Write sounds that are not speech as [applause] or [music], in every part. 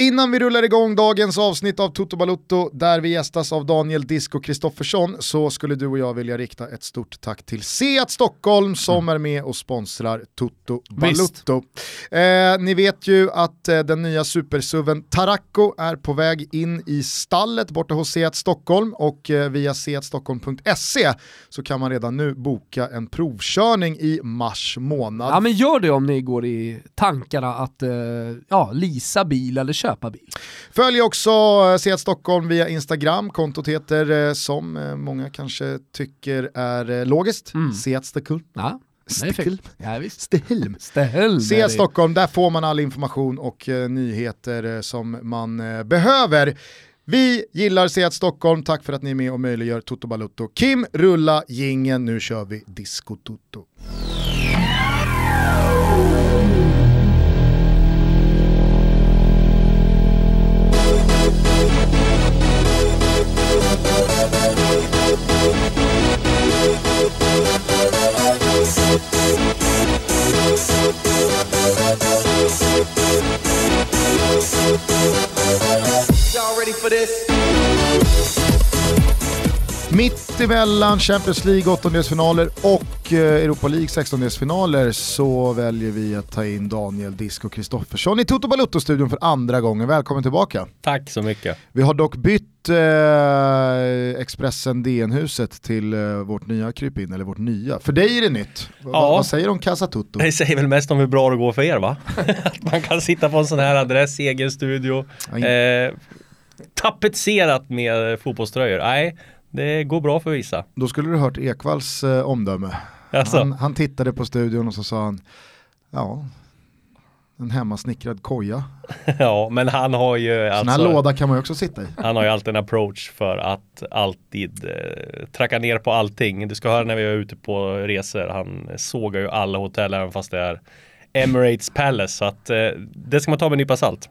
Innan vi rullar igång dagens avsnitt av Toto Balutto där vi gästas av Daniel Disco Kristoffersson så skulle du och jag vilja rikta ett stort tack till Seat Stockholm som är med och sponsrar Toto Balutto. Eh, ni vet ju att eh, den nya supersuven Taracco är på väg in i stallet borta hos Seat Stockholm och eh, via seatstockholm.se så kan man redan nu boka en provkörning i mars månad. Ja men gör det om ni går i tankarna att eh, ja, lisa bil eller köpa bil. Följ också eh, Seat Stockholm via Instagram, kontot heter eh, som eh, många kanske tycker är logiskt, Mm. Seat Stockholm. Ja, Stickel. ja visst. Ställ Seat Stockholm, där får man all information och eh, nyheter som man eh, behöver. Vi gillar Seat Stockholm, tack för att ni är med och möjliggör Toto Balutto. Kim, rulla gingen, nu kör vi Disco Toto. Y'all ready for this? Mitt emellan Champions League åttondelsfinaler och eh, Europa League 16-delsfinaler så väljer vi att ta in Daniel Disco Kristoffersson i Toto Balutto-studion för andra gången. Välkommen tillbaka. Tack så mycket. Vi har dock bytt eh, Expressen DN-huset till eh, vårt nya krypin, eller vårt nya. För dig är det nytt. Va- Ja. Vad säger du om Casa Toto? Det säger väl mest om hur bra det går för er va? [laughs] Att man kan sitta på en sån här adress, egen studio, eh, tapetserat med fotbollströjor. Nej, det går bra för vissa. Då skulle du hört Ekvalls eh, omdöme. Alltså, Han, han tittade på studion och så sa han, ja, en hemmasnickrad koja. [laughs] ja, men han har ju Sån här alltså, låda kan man ju också sitta i. han har ju alltid en approach för att alltid eh, tracka ner på allting. Du ska höra när vi är ute på resor, han sågar ju alla hotell även fast det är Emirates Palace. Så att eh, det ska man ta med en nypa salt.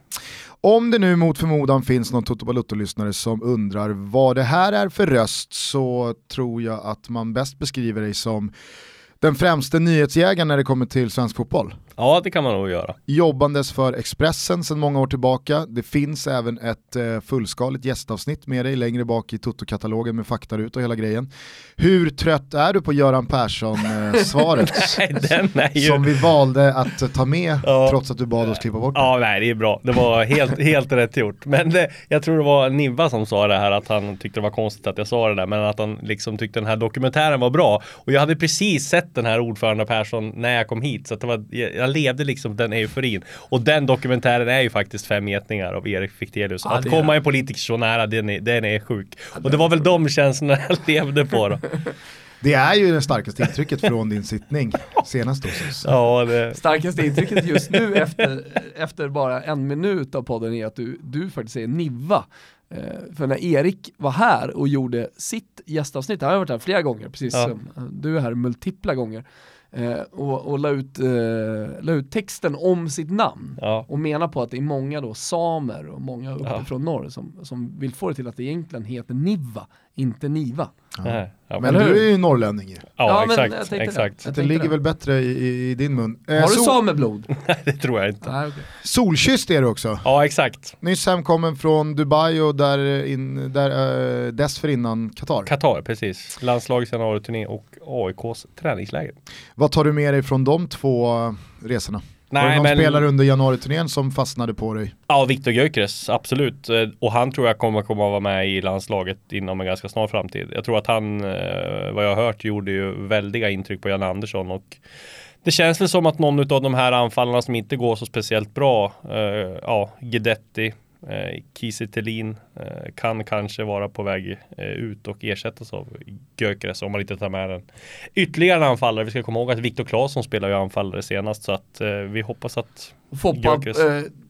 Om det nu mot förmodan finns någon Toto Balutto-lyssnare som undrar vad det här är för röst så tror jag att man bäst beskriver dig som den främste nyhetsjägaren när det kommer till svensk fotboll. Ja, det kan man nog göra. Jobbandes för Expressen sedan många år tillbaka. Det finns även ett eh, fullskaligt gästavsnitt med dig längre bak i Toto-katalogen med faktarut och hela grejen. Hur trött är du på Göran Persson-svaret? [laughs] Är ju... som vi valde att ta med Ja. trots att du bad oss klippa bort det. Ja, nej, det är bra. Det var helt, helt rätt gjort. Men det, jag tror det var Niva som sa det här att han tyckte det var konstigt att jag sa det där, men att han liksom tyckte den här dokumentären var bra. Och jag hade precis sett den här ordförande Persson när jag kom hit, så att det var, jag, jag levde liksom den euforin. Och den dokumentären är ju faktiskt Fem getingar av Erik Fichtelius. Ja, att komma en politiker så nära, den är, den är sjuk. Och det var väl de känslorna [laughs] jag levde på då. Det är ju det starkaste intrycket från din sittning senast hos oss. Ja, det, Starkaste intrycket just nu efter, efter bara en minut av podden är att du, du faktiskt är Niva. Eh, för när Erik var här och gjorde sitt gästavsnitt, han har varit här flera gånger, precis Ja. som eh, du är här multipla gånger, eh, och, och la, ut, eh, la ut texten om sitt namn. ja. Och menar på att det är många då samer och många Ja. uppifrån norr som, som vill få det till att det egentligen heter Niva, inte Niva. Nej, ja, Men du är ju norrlänning ju. ja, Ja, men jag exakt. det. exakt. Jag Det tänkte ligger det. väl bättre i, i, din mun. Eh, Har du sol- sameblod? [laughs] det tror jag inte. Nej, okej. Solkysst är du också. Ja, exakt. Nyss hemkommen från Dubai och där, in, där uh, dessförinnan Qatar. Qatar, precis. Landslagets januari-turné och AIKs träningsläger. Vad tar du med dig från de två eh, resorna? Var det Nej, någon men spelare under januariturnén som fastnade på dig? ja, Viktor Gyökeres, absolut. Eh, Och han tror jag kommer komma att vara med i landslaget inom en ganska snar framtid. Jag tror att han, eh, vad jag har hört, gjorde ju väldiga intryck på Jan Andersson och det känns väl som att någon av de här anfallarna som inte går så speciellt bra, eh, ja, Guidetti, eh, Kiese Thelin, eh, kan kanske vara på väg eh, ut och ersättas av Gyökeres om man inte tar med den. Ytterligare en anfallare, vi ska komma ihåg att Viktor Claesson spelar ju anfallare senast så att vi hoppas att, Foppa Gyökeres.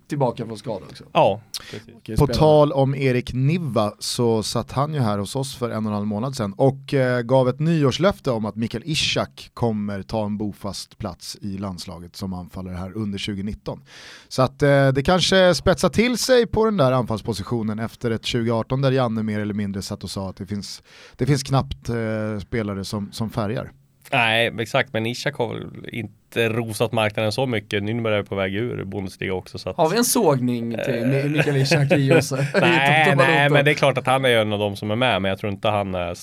Tillbaka från skada också. ja, precis. På tal om Erik Niva så satt han ju här hos oss för en och en halv månad sedan och eh, gav ett nyårslöfte om att Mikael Ishak kommer ta en bofast plats i landslaget som anfallare här under 2019. Så att eh, det kanske spetsar till sig på den där anfallspositionen efter ett 2018 där Janne mer eller mindre satt och sa att det finns, det finns knappt eh, spelare som, som färgar. Nej, exakt. Men Ishak har inte rosat marknaden så mycket. Nürnberg är på väg ur Bundesliga också. Så att... Har vi en sågning till Mi- Mikael Ishak i oss? [laughs] [laughs] Nej, nej, men det är klart att han är en av de som är med, men jag tror inte han är,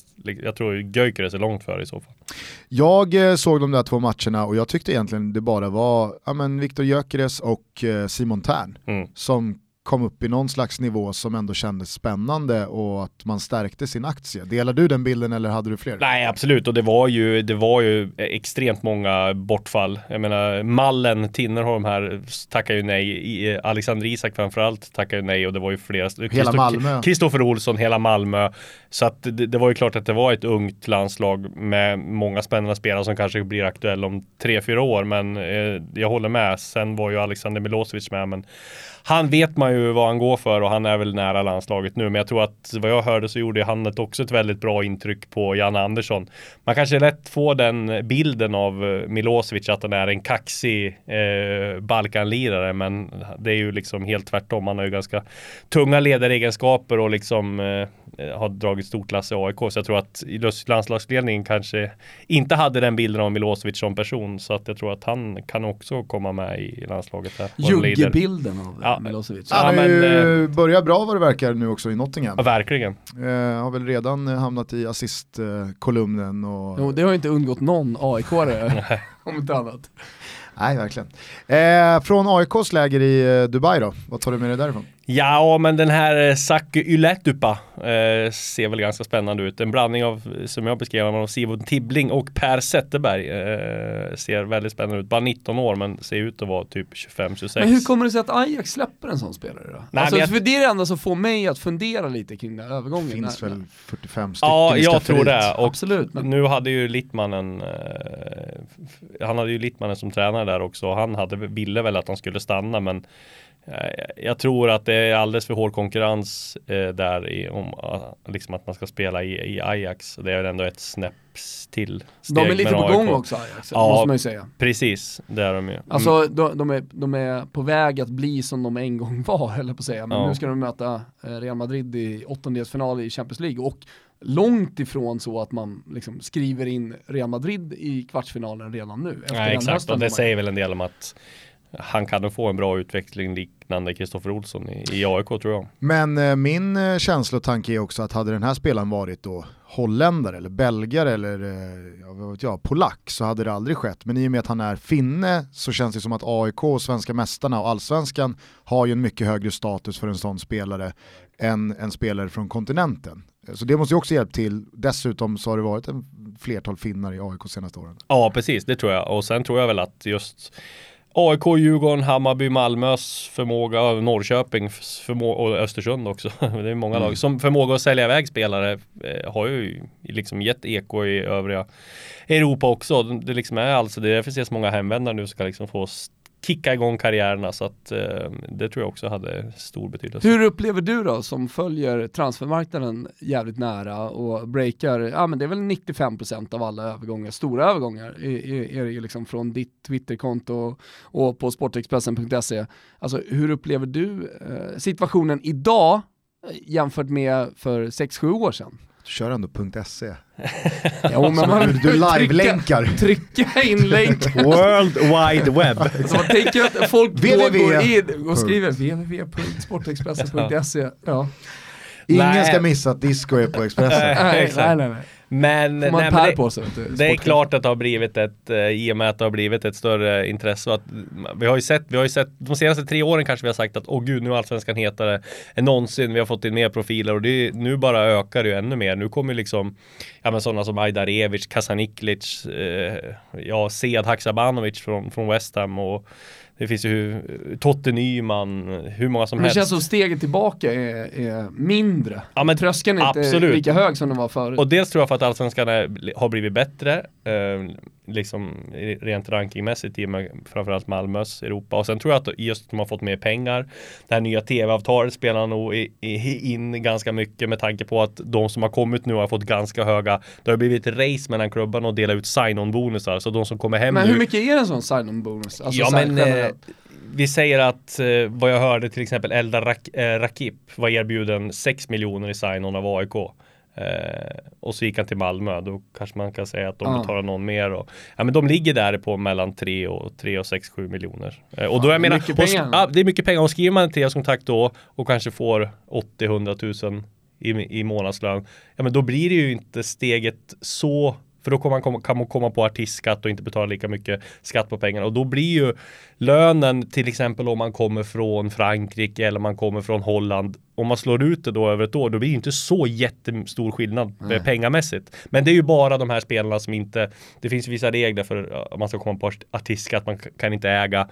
jag tror Gyökeres är långt före i så fall. Jag eh, såg de där två matcherna och jag tyckte egentligen det bara var ja, men Viktor Gyökeres och eh, Simon Tern Mm. som kom upp i någon slags nivå som ändå kändes spännande och att man stärkte sin aktie. Delar du den bilden eller hade du fler? Nej, absolut. Och det var ju, det var ju extremt många bortfall. Jag menar, Mallen, Tinnerholm här tackar ju nej. Alexander Isak framförallt tackar ju nej och det var ju flera. Christo- Malmö. Kristoffer Olsson, hela Malmö. Så att det, det var ju klart att det var ett ungt landslag med många spännande spelare som kanske blir aktuella om tre, fyra år. Men eh, jag håller med. Sen var ju Alexander Milosevic med. Men han vet man ju vad han går för och han är väl nära landslaget nu. Men jag tror att vad jag hörde så gjorde han ett, också ett väldigt bra intryck på Janne Andersson. Man kanske lätt får den bilden av eh, Milosevic att han är en kaxig eh, Balkanlirare. Men det är ju liksom helt tvärtom. Han har ju ganska tunga ledaregenskaper och liksom eh, har dragit stort lass i AIK. Så jag tror att landslagsledningen kanske inte hade den bilden av Milosevic som person. Så att jag tror att han kan också komma med i landslaget. Juggebilden av Ja. Milosevic. Ja, Han har ju börjat bra vad det verkar nu också i Nottingham. Ja, verkligen. Eh, har väl redan eh, hamnat i assistkolumnen och... Jo, det har ju inte undgått någon AIK-are, [laughs] om inte annat. Nej, verkligen. Eh, från AIKs läger i eh, Dubai då, vad tar du med dig därifrån? Ja, men den här eh, Saku Ylätupa eh, ser väl ganska spännande ut. En blandning av, som jag beskrev, av Simon Tibbling och Per Zetterberg. Eh, ser väldigt spännande ut. Bara 19 år, men ser ut att vara typ 25-26. Men hur kommer det sig att Ajax släpper en sån spelare då? Nej, alltså, jag- För det är det enda som får mig att fundera lite kring den här övergången. Det finns väl 45 stycken Ja, jag tror det. Och Absolut, men- nu hade ju Littmannen, eh, han hade ju Littmannen som tränare där också. Han hade, ville väl att han skulle stanna, men eh, jag tror att det är alldeles för hård konkurrens eh, där i, om eh, liksom att man ska spela i, i Ajax. Det är ändå ett snäpp till steg De är lite på AIK. gång också Ajax, Ja. måste man ju säga. Precis, det är de ju. Mm. Alltså de, de, är, de är på väg att bli som de en gång [laughs] var, jag på att säga. Men Ja. nu ska de möta eh, Real Madrid i åttondelsfinal i Champions League och långt ifrån så att man liksom skriver in Real Madrid i kvartsfinalen redan nu. Efter Nej, exakt, och det säger väl en del om att han kan nog få en bra utveckling liknande Kristoffer Olsson i, i AIK tror jag. Men eh, min eh, känslotanke är också att hade den här spelaren varit då holländare eller belgare eller eh, vad vet jag, polack så hade det aldrig skett. Men i och med att han är finne så känns det som att AIK och svenska mästarna och allsvenskan har ju en mycket högre status för en sån spelare än en spelare från kontinenten. Så det måste ju också hjälpa till. Dessutom så har det varit en flertal finnar i AIK senaste åren. Ja, precis, det tror jag. Och sen tror jag väl att just AIK, Djurgården, Hammarby, Malmös förmåga, och Norrköpings förmåga och Östersund också. [laughs] Det är många lag som förmåga att sälja iväg spelare eh, har ju liksom gett eko i övriga Europa också. Det liksom är alltså det är därför ses många hemvändare nu ska liksom få kicka igång karriärerna så att eh, det tror jag också hade stor betydelse. Hur upplever du då som följer transfermarknaden jävligt nära och breakar, ja men det är väl 95% av alla övergångar, stora övergångar är, det ju liksom från ditt Twitterkonto och på sportexpressen.se. Alltså hur upplever du eh, situationen idag eh, jämfört med för 6-7 år sedan? Du kör ändå .se. [laughs] Jo, men man Du, live-länkar. Trycka in länk. [laughs] World Wide Web. [laughs] Så man tänker att folk www. går in och skriver www.sportexpressen.se. Ja. Ingen Nej. ska missa att disco är på Expressen. Nej, nej, nej. Men, Får man nej, men det, på sig. Det är klart att det har blivit ett, eh, i och med att det har blivit ett större intresse. Att, vi har ju sett, vi har ju sett, de senaste tre åren kanske vi har sagt att åh gud nu är allsvenskan hetare än någonsin. Vi har fått in mer profiler och det, nu bara ökar det ju ännu mer. Nu kommer ju liksom, ja men sådana som Ajdarevic, Kasaniklic, eh, ja Sead Haksabanovic från, från West Ham och det finns ju Totte Nyman, hur många som Men det helst. känns som steget tillbaka är, är mindre. Ja, men Tröskeln är inte absolut. lika hög som den var förut. Och dels tror jag för att allsvenskan är, har blivit bättre, eh, liksom rent rankingmässigt i och med framförallt Malmös Europa. Och sen tror jag att just att de har fått mer pengar. Det här nya tv-avtalet spelar nog in ganska mycket med tanke på att de som har kommit nu har fått ganska höga, det har blivit race mellan klubbarna och dela ut sign-on-bonusar. Så de som kommer hem men nu hur mycket är en sån sign-on-bonus? Alltså ja men eh, vi säger att eh, vad jag hörde till exempel Eldar Rak- eh, Rakip var erbjuden 6 miljoner i sign-on av AIK. Eh, och så gick han till Malmö, då kanske man kan säga att de Ja. betalar någon mer. Och, ja men de ligger där på mellan 3 och 3 och 6, 7 miljoner. Eh, och då Ja, jag menar, och ja, det är mycket pengar. Och skriver man en treårskontrakt då och kanske får 80-100 000 i, i månadslön. Ja men då blir det ju inte steget så för då kommer man komma, kan man komma på artistskatt och inte betala lika mycket skatt på pengarna. Och då blir ju lönen till exempel om man kommer från Frankrike eller man kommer från Holland. Om man slår ut det då över ett år, då blir det inte så jättestor skillnad eh, pengamässigt. Men det är ju bara de här spelarna som inte, det finns vissa regler för ja, om man ska komma på artistskatt, man kan inte äga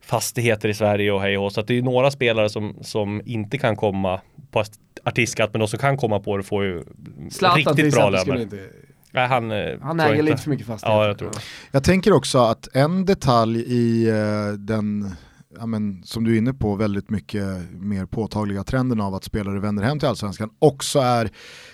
fastigheter i Sverige och hej och. Så att det är några spelare som, som inte kan komma på artistskatt, men de som kan komma på det får ju Zlatan riktigt bra löner. Nej, han, eh, han äger inte. lite för mycket fastigheter. Ja, jag tror. Jag tänker också att en detalj i eh, den, ja, men, som du är inne på, väldigt mycket mer påtagliga trenden av att spelare vänder hem till allsvenskan också är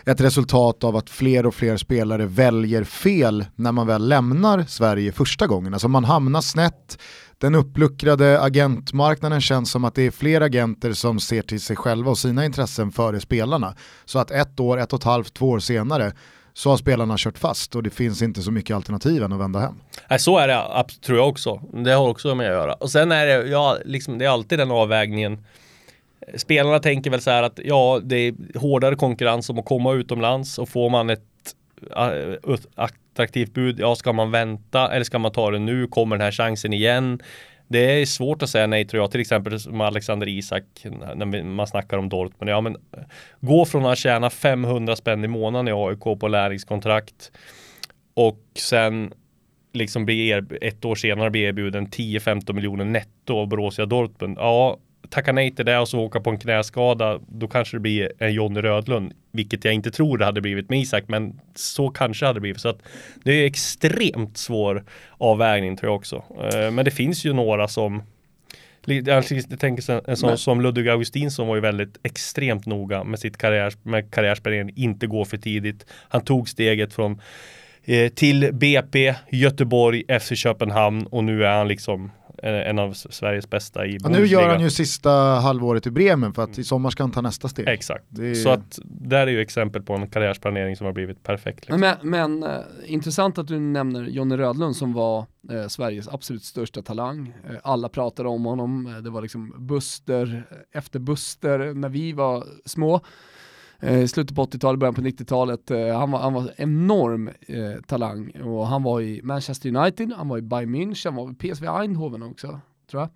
ett resultat av att fler och fler spelare väljer fel när man väl lämnar Sverige första gången. Alltså man hamnar snett, den uppluckrade agentmarknaden känns som att det är fler agenter som ser till sig själva och sina intressen före spelarna. Så att ett år, ett och ett halvt, två år senare så har spelarna kört fast och det finns inte så mycket alternativ än att vända hem. Nej, så är det tror jag också. Det har också med att göra. Och sen är det, ja, liksom, det är alltid den avvägningen. Spelarna tänker väl så här att ja, det är hårdare konkurrens om att komma utomlands och får man ett attraktivt bud, ja ska man vänta eller ska man ta det nu? Kommer den här chansen igen? Det är svårt att säga nej tror jag, till exempel som Alexander Isak när man snackar om Dortmund. Ja, men gå från att tjäna 500 spänn i månaden i AIK på lärlingskontrakt och sen liksom bli er, ett år senare bli erbjuden 10-15 miljoner netto av Borussia Dortmund. Ja, tacka nej till det och så åka på en knäskada, då kanske det blir en Jonny Rödlund, vilket jag inte tror det hade blivit med Isak, men så kanske det hade blivit. Så att det är extremt svår avvägning tror jag också. Eh, Men det finns ju några som jag tänker så- en sån Men- som Ludvig Augustinsson var ju väldigt extremt noga med sitt karriär, med karriärsplanering, inte gå för tidigt. Han tog steget från eh, till BP, Göteborg, FC Köpenhamn och nu är han liksom en av Sveriges bästa i Ja, nu gör han ju sista halvåret i Bremen för att i sommar ska han ta nästa steg. Exakt. Det är- Så att där är ju exempel på en karriärsplanering som har blivit perfekt. Liksom. Men, men eh, intressant att du nämner Jonny Rödlund som var eh, Sveriges absolut största talang. Eh, alla pratade om honom, det var liksom Buster efter Buster när vi var små. Eh, slutet på 80-talet, början på 90-talet. Eh, han, var, han var enorm eh, talang och han var i Manchester United, han var i Bayern München, han var i PSV Eindhoven också, tror jag.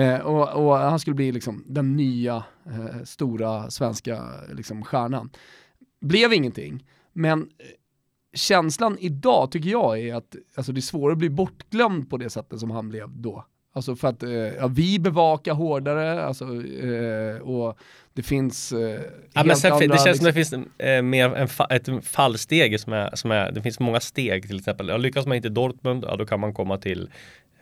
Eh, och, och han skulle bli liksom den nya eh, stora svenska liksom, stjärnan. Blev ingenting, men eh, känslan idag tycker jag är att alltså, det är svårare att bli bortglömd på det sättet som han blev då. Alltså för att eh, ja, vi bevakar hårdare alltså, eh, och det finns eh, Ja, men sen, andra, det känns liksom, som det finns eh, mer en fa, ett fallsteg som är, som är, det finns många steg till exempel. Ja, lyckas man inte i Dortmund, ja då kan man komma till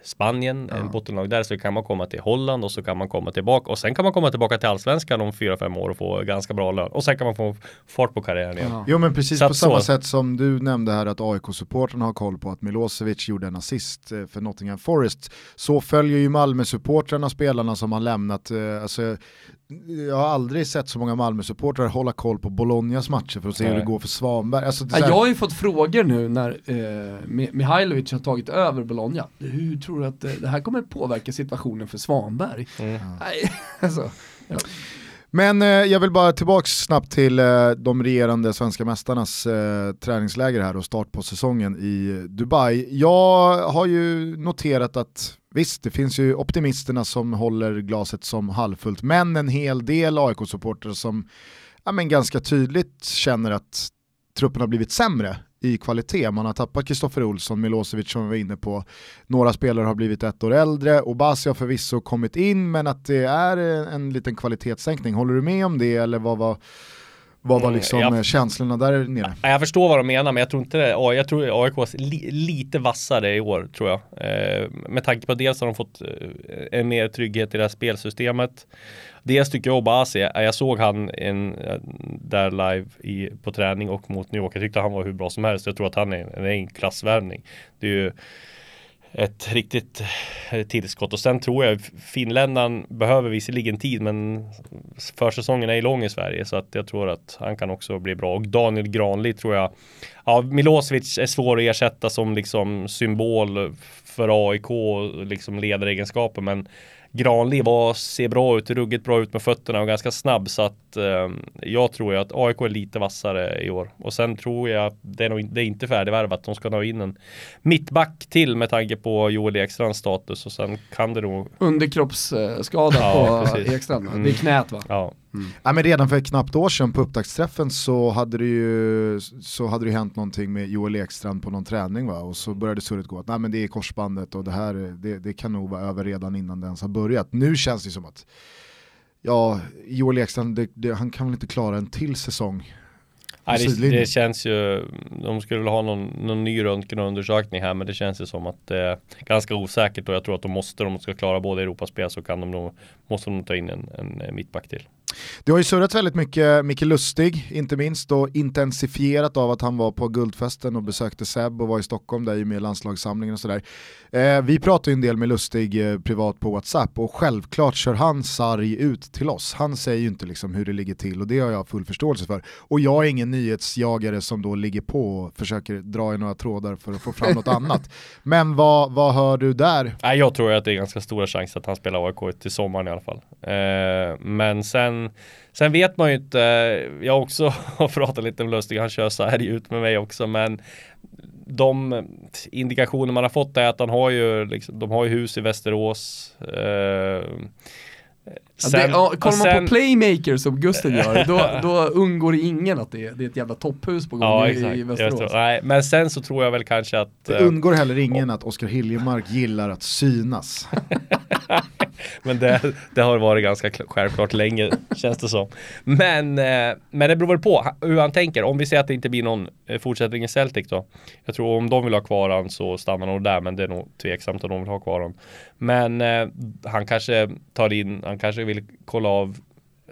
Spanien, en bottenlag där, så kan man komma till Holland och så kan man komma tillbaka och sen kan man komma tillbaka till Allsvenskan om 4-5 år och få ganska bra lön och sen kan man få fart på karriären igen. ja. Jo men precis Så på samma så- sätt som du nämnde här att AIK-supportrarna har koll på att Milosevic gjorde en assist eh, för Nottingham Forest så följer ju Malmö-supportrarna spelarna som har lämnat. eh, Alltså, jag har aldrig sett så många Malmö-supportrar hålla koll på Bolognas matcher för att se hur Nej. det går för Svanberg. Alltså, Ja, här- jag har ju fått frågor nu när eh, Mi- Mihailovic har tagit över Bologna. Hur tror du att eh, det här kommer påverka situationen för Svanberg? Mm. Nej, [laughs] alltså, Men eh, jag vill bara tillbaka snabbt till eh, de regerande svenska mästarnas eh, träningsläger här och start på säsongen i Dubai. Jag har ju noterat att visst, det finns ju optimisterna som håller glaset som halvfullt, men en hel del AIK-supportrar som ja, men ganska tydligt känner att truppen har blivit sämre i kvalitet. Man har tappat Kristoffer Olsson, Milosevic som vi var inne på. Några spelare har blivit ett år äldre och Basi har förvisso kommit in men att det är en, en liten kvalitetssänkning. Håller du med om det eller vad var, vad var Mm, liksom jag- känslorna där nere? Ja, Jag förstår vad de menar men jag tror inte det. Ja, Jag tror AIK var li, lite vassare i år tror jag. Eh, med tanke på dels har de fått eh, en mer trygghet i det här spelsystemet. Dels tycker jag Obasi, jag såg han en, där live i, på träning och mot New York. Jag tyckte han var hur bra som helst. Jag tror att han är, en- en klassvärvning. Det är ju ett riktigt tillskott och sen tror jag finländaren behöver visserligen tid men försäsongen är ju lång i Sverige så att jag tror att han kan också bli bra och Daniel Granli tror jag Ja Milosevic är svår att ersätta som liksom symbol för AIK liksom ledaregenskaper men Granli var, ser bra ut, ruggigt bra ut med fötterna och ganska snabb så att eh, jag tror ju att AIK är lite vassare i år. Och sen tror jag att det är, nog, det är inte färdigvärvat. De ska ha in en mittback till med tanke på Joel Ekstrands status och sen kan det nog... Underkroppsskada Ja, på precis. Ekstrand. Mm. Det är knät va? Ja, Ja, men redan för ett knappt år sedan på upptaktsträffen så hade det ju så hade det hänt någonting med Joel Ekstrand på någon träning va? och så började surret gå att nej, men det är korsbandet och det här det, det kan nog vara över redan innan det ens har börjat. Nu känns det som att ja, Joel Ekstrand, det, det, han kan väl inte klara en till säsong. Nej, det, sidlinjen. det känns ju, de skulle väl ha någon, någon ny röntgenundersökning här men det känns ju som att det är ganska osäkert och jag tror att de måste, om de ska klara både Europaspel så kan de nog, måste de ta in en, en mittback till. Det har ju surrat väldigt mycket, Micke Lustig, inte minst och intensifierat av att han var på guldfesten och besökte Seb och var i Stockholm där ju med landslagssamlingen och sådär. Eh, vi pratar ju en del med Lustig eh, privat på WhatsApp och självklart kör han sarg ut till oss. Han säger ju inte liksom hur det ligger till och det har jag full förståelse för. Och jag är ingen nyhetsjagare som då ligger på och försöker dra i några trådar för att få fram något annat. [laughs] Men vad, vad hör du där? Jag tror att det är ganska stora chanser att han spelar AIK till sommaren i alla fall. Eh, men sen, sen vet man ju inte, jag har också [laughs] har pratat lite med Lustig, han kör så här ut med mig också, men de indikationer man har fått är att han har ju, liksom, de har ju hus i Västerås. Eh, Ja, det, ja, kollar man sen- på Playmaker som Gusten gör, [laughs] då, då undgår ingen att det är, det är ett jävla topphus på gång Ja, i, exakt. i Västerås. tror- Nej, men sen så tror jag väl kanske att Det eh, undgår heller ingen att Oskar Hiljemark gillar att synas. [laughs] Men det, det har varit ganska kl- självklart länge känns det som. Men, eh, men det beror väl på hur han tänker. Om vi säger att det inte blir någon eh, fortsättning i Celtic då. Jag tror om de vill ha kvar han så stannar nog där men det är nog tveksamt om de vill ha kvar honom. Men han kanske tar in, han kanske vill kolla av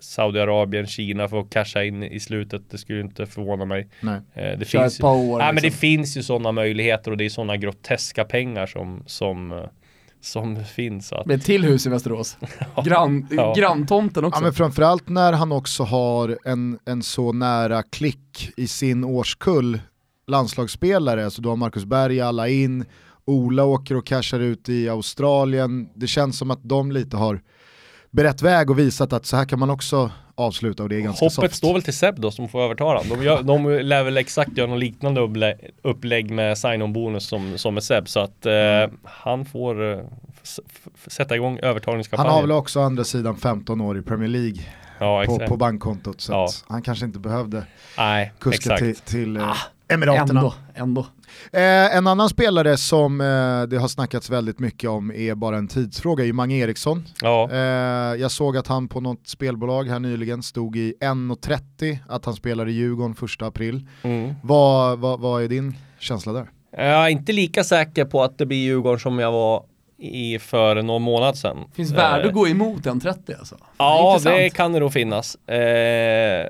Saudiarabien, Kina för att casha in i slutet. Det skulle inte förvåna mig. Nej. Eh, det Kör finns ett par år. Nej men det liksom. finns ju sådana möjligheter och det är sådana groteska pengar som, som, eh, som finns. Att, Med till hus i Västerås. [laughs] Grann, Ja. Granntomten Ja, också. men framförallt när han också har en, en så nära klick i sin årskull landslagsspelare, så du har Marcus Berg alla in, Ola åker och cashar ut i Australien, det känns som att de lite har berett väg och visat att så här kan man också avsluta och det är ganska Hoppet soft. står väl till Seb då som får överta den. De, gör, de lär väl exakt göra något liknande upplä, upplägg med sign-on bonus som, som med Seb. Så att eh, han får eh, sätta igång Han övertagningskampanjen. har väl också å andra sidan 15 år i Premier League ja, på, på bankkontot så Ja. att han kanske inte behövde Nej, kuska exakt. till, till eh, Emiraterna. ändå, ändå. Eh, en annan spelare som eh, det har snackats väldigt mycket om är bara en tidsfråga, är ju Mange Eriksson. Ja, Eh, jag såg att han på något spelbolag här nyligen stod i 1.30 att han spelar i Djurgården 1 april. mm. Vad, vad, vad är din känsla där? Jag är inte lika säker på att det blir Djurgården som jag var i för någon månad sedan. Finns värde Eh, att gå emot en 30 alltså. Ja, Intressant. det kan det nog finnas. Eh,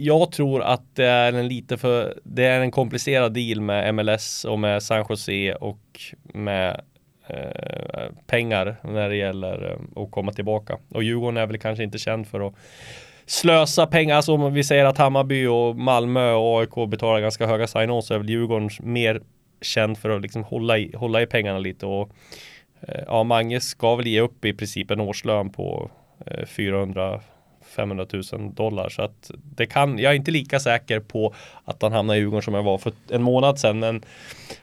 jag tror att det är en lite för, det är en komplicerad deal med MLS och med San Jose och med eh, pengar när det gäller eh, att komma tillbaka. Och Djurgården är väl kanske inte känd för att slösa pengar. Alltså om vi säger att Hammarby och Malmö och AIK betalar ganska höga sign-ons så är väl Djurgården mer känd för att liksom hålla i, hålla i pengarna lite och eh, ja, Mange ska väl ge upp i princip en årslön på eh, 400 500 000 dollar så att det kan, jag är inte lika säker på att han hamnar i Djurgården som jag var för en månad sedan men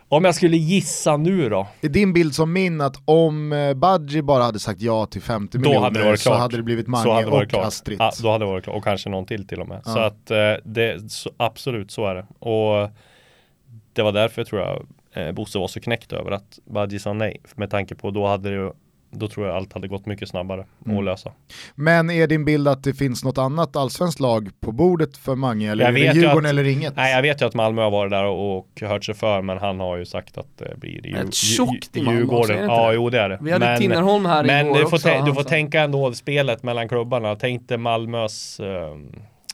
om jag skulle gissa nu då Är din bild som min att om eh, Badji bara hade sagt ja till 50 Då miljoner hade så hade det blivit Mange hade det och klart. Astrid. Ja, då hade det varit klart och kanske någon till till och med. Ja. Så att eh, det, så, absolut så är det. Och det var därför tror jag eh, Bosse var så knäckt över att Badji sa nej. Med tanke på då hade det då tror jag allt hade gått mycket snabbare Mm. att lösa. Men är din bild att det finns något annat allsvenskt lag på bordet för Mange eller Jag är det ju Djurgården att- eller inget? Nej jag vet ju att Malmö har varit där och, och hört sig för men han har ju sagt att det blir Djur- Ett tjockt i Malmö också, är det Ja jo det är det. Vi hade Men- Tinnerholm här Men igår du får, också. du får tänka ändå spelet mellan klubbarna. Tänk dig Malmös eh,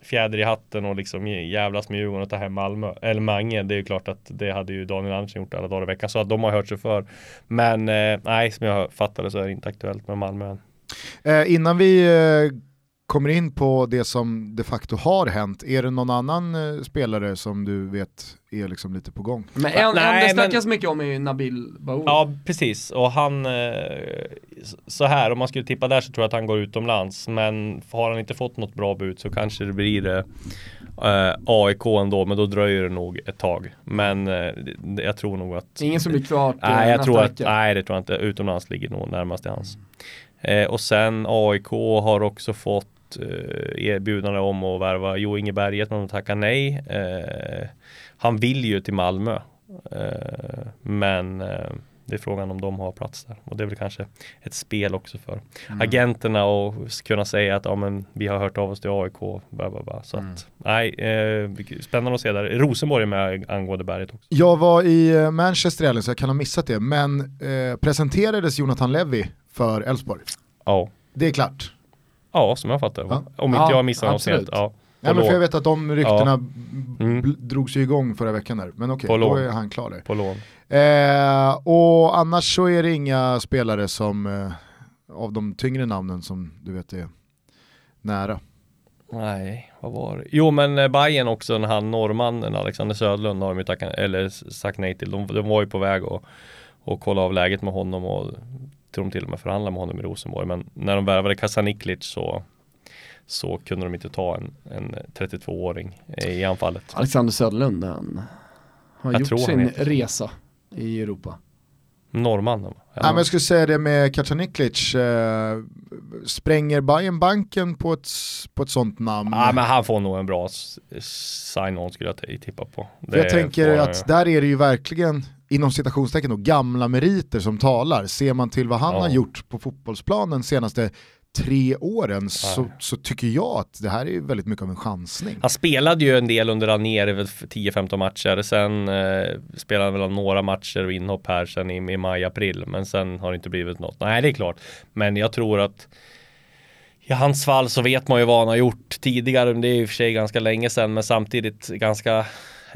fjäder i hatten och liksom jävlas med Djurgården och ta hem Malmö, eller Mange. Det är ju klart att det hade ju Daniel Andersson gjort alla dagar i veckan. Så att de har hört sig för. Men eh, nej, som jag fattade så är det inte aktuellt med Malmö än. Eh, innan vi eh, kommer in på det som de facto har hänt, är det någon annan eh, spelare som du vet är liksom lite på gång? Men en, en Nej, det snackas men- mycket om är ju Nabil Bahoui. Ja, precis. Och han, eh, så här, om man skulle tippa där så tror jag att han går utomlands. Men har han inte fått något bra bud så kanske det blir eh, eh, AIK ändå, men då dröjer det nog ett tag. Men eh, jag tror nog att Ingen som blir klart eh, Nej, jag tror att, nej, det tror jag inte. Utomlands ligger nog närmast till hans. Eh, och sen AIK har också fått eh, erbjudande om att värva Jo Inge Berget, men de tackar nej. Eh, han vill ju till Malmö. Eh, men det är frågan om de har plats där. Och det är väl kanske ett spel också för agenterna och kunna säga att ja, men, vi har hört av oss till AIK. Bla, bla, bla. Så att, nej, eh, spännande att se där. Rosenborg är med angående Berget också. Jag var i Manchester helgen så jag kan ha missat det, men eh, presenterades Jonathan Levy för Elfsborg? Ja. Det är klart. Ja, som jag fattar. Ja. Om inte Ja, jag missar något helt. Ja. På men för jag vet att de ryktena Ja. Mm. drogs ju igång förra veckan där, men okej, På då är han klar där. På lån. Eh, och annars så är det inga spelare som eh, av de tyngre namnen som du vet är nära. Nej, vad var det? Jo men eh, Bayern också, när han norrmannen Alexander Södlund har de ju tackat, eller sagt nej till. De, de var ju på väg att och kolla av läget med honom och tror de till och med förhandla med honom i Rosenborg. Men när de värvade Kasaniklic så så kunde de inte ta en, en 32-åring i anfallet. Alexander Söderlund, han har Jag gjort sin resa i Europa. Norrmannen. va? Nej, men jag skulle säga det med Kacaniklic, eh, spränger Bayern banken på ett, på ett sånt namn? Ja men han får nog en bra sign-on skulle jag tippa på. Jag tänker att där är det ju verkligen, inom citationstecken då, gamla meriter som talar. Ser man till vad han Ja. har gjort på fotbollsplanen senaste tre åren så, så tycker jag att det här är väldigt mycket av en chansning. Han spelade ju en del under Ranieri, väl 10-15 matcher. Sen eh, spelade han väl några matcher och inhopp här sen i, i maj-april. Men sen har det inte blivit något. Nej, det är klart. Men jag tror att i hans fall så vet man ju vad han har gjort tidigare. Det är i och för sig ganska länge sedan, men samtidigt ganska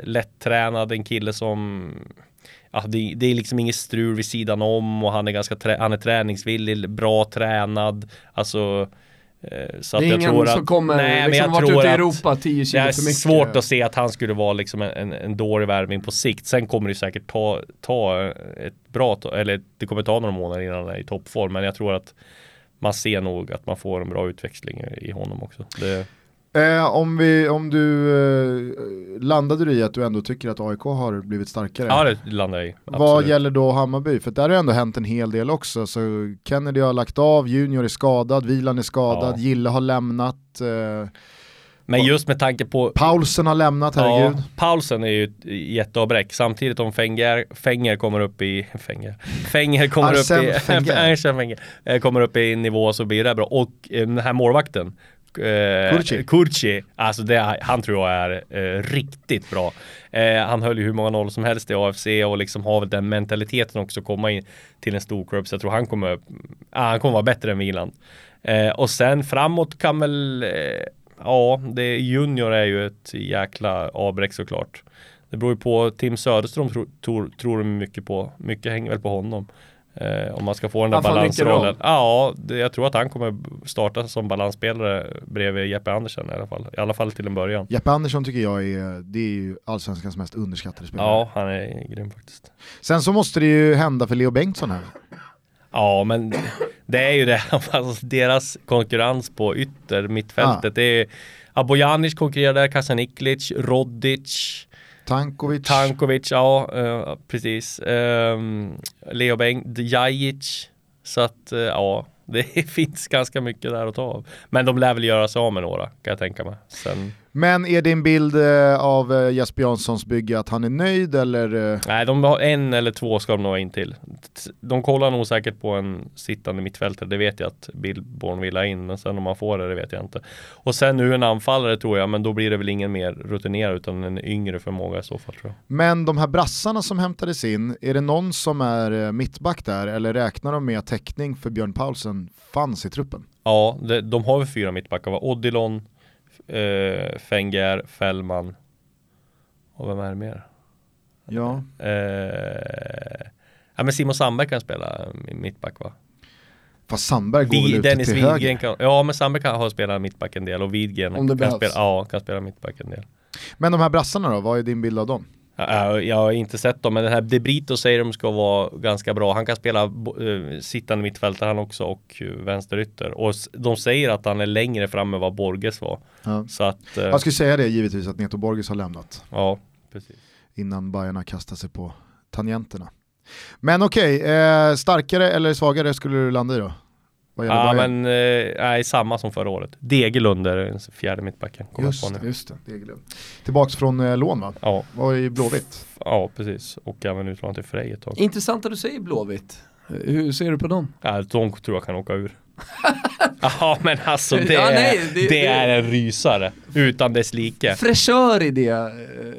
lättränad. En kille som Ja, det, det är liksom inget strul vid sidan om och han är ganska trä, han är träningsvillig, bra tränad. Alltså eh, så det att är jag ingen tror att, som kommer, Nej, men liksom jag varit tror ute i Europa 10 det kilo är för mycket. svårt att se att han skulle vara liksom en, en, en dålig värvning på sikt. Sen kommer det säkert ta, ta ett bra, eller det kommer ta några månader innan han är i toppform. Men jag tror att man ser nog att man får en bra utväxling i honom också. Det, Eh, om, vi, om du eh, landade du i att du ändå tycker att AIK har blivit starkare? ja, det landar jag i. Vad Absolut. gäller då Hammarby? För där har det ändå hänt en hel del också. Så Kennedy har lagt av, Junior är skadad, Vilan är skadad, Ja. Gille har lämnat, eh, Men just med tanke på Paulsen har lämnat, herregud. Ja, Paulsen är ju ett jätteavbräck. Samtidigt om Fenger, Fenger kommer upp i Fenger, Fenger kommer Arsene upp i Wenger. [laughs] Arsene Wenger, eh, kommer upp i nivå så blir det bra. Och eh, den här målvakten eh, Kurci. Kurci, alltså det, han tror jag är eh, riktigt bra. Eh, han höll ju hur många noll som helst i AFC och liksom har väl den mentaliteten också komma in till en stor klubb. Så jag tror han kommer, ah, han kommer vara bättre än Wieland. Eh, och sen framåt kan väl, eh, ja, det, Junior är ju ett jäkla avbräck såklart. Det beror ju på, Tim Söderström tro, tror, tror de mycket på, mycket hänger väl på honom. Eh, om man ska få den där Han får en balansrollen. Ja, det, jag tror att han kommer starta som balansspelare bredvid Jeppe Andersen i alla fall. I alla fall till en början. Jeppe Andersson tycker jag är, det är ju allsvenskans mest underskattade spelare. Ja, han är grym faktiskt. Sen så måste det ju hända för Leo Bengtsson här. Ja, men det är ju det. [laughs] Alltså, deras konkurrens på ytter, mittfältet. Det är Abojanic konkurrerar där, Kasaniklic, Rodic, Tankovic. Tankovic, ja eh, precis. Um, Leo Bengt, Djajic. Så att eh, ja, [laughs] det finns ganska mycket där att ta av. Men de lär väl göra sig av med några, kan jag tänka mig. Sen, men är din bild eh, av eh, Jesper Janssons bygge att han är nöjd eller? Eh, nej, de har en eller två ska de nog in till. De kollar nog säkert på en sittande mittfältare, det vet jag att Billborn vill ha in. Men sen om man får det, det vet jag inte. Och sen nu en anfallare tror jag, men då blir det väl ingen mer rutinerad utan en yngre förmåga i så fall tror jag. men de här brassarna som hämtades in, är det någon som är mittback där eller räknar de med att täckning för Björn Paulsen fanns i truppen? Ja, de har väl fyra mittbackar? Odilon, eh, Fenger, Fällman och vem är det mer? Ja. Eh, ja men Simon Sandberg kan spela mittback va? Fast Sandberg går väl Vi, ute Dennis till Widgren höger. kan, ja men Sandberg kan ha spelat mittback en del och Widgren Om det kan behövs. spela, ja, kan spela mittback en del. Men de här brassarna då, vad är din bild av dem? Ja, Jag har inte sett dem, men den här De Brito säger de ska vara ganska bra. Han kan spela uh, sittande mittfältare han också och vänsterytter. Och de säger att han är längre fram än vad Borges var. Ja. Så att, eh, Jag skulle säga det givetvis att Neto Borges har lämnat ja, precis. innan Bayern kastar sig på tangenterna. Men okej, eh, starkare eller svagare skulle du landa i då? Vad gäller Ja Bayern? men, eh, nej samma som förra året. Degerlund är den fjärde mittbacken. kommer jag Just på nu. just det. Degerlund. Tillbaks från eh, lån va? Ja, Var i Blåvitt. ja, precis. Och även utlånat till Frej ett tag. Intressant att du säger Blåvitt. Hur ser du på dem? Ja, de tror jag kan åka ur. Ja men alltså det, Ja, är, nej, det, det- det- är en rysare. Utan dess like. Fräschör i det, eh,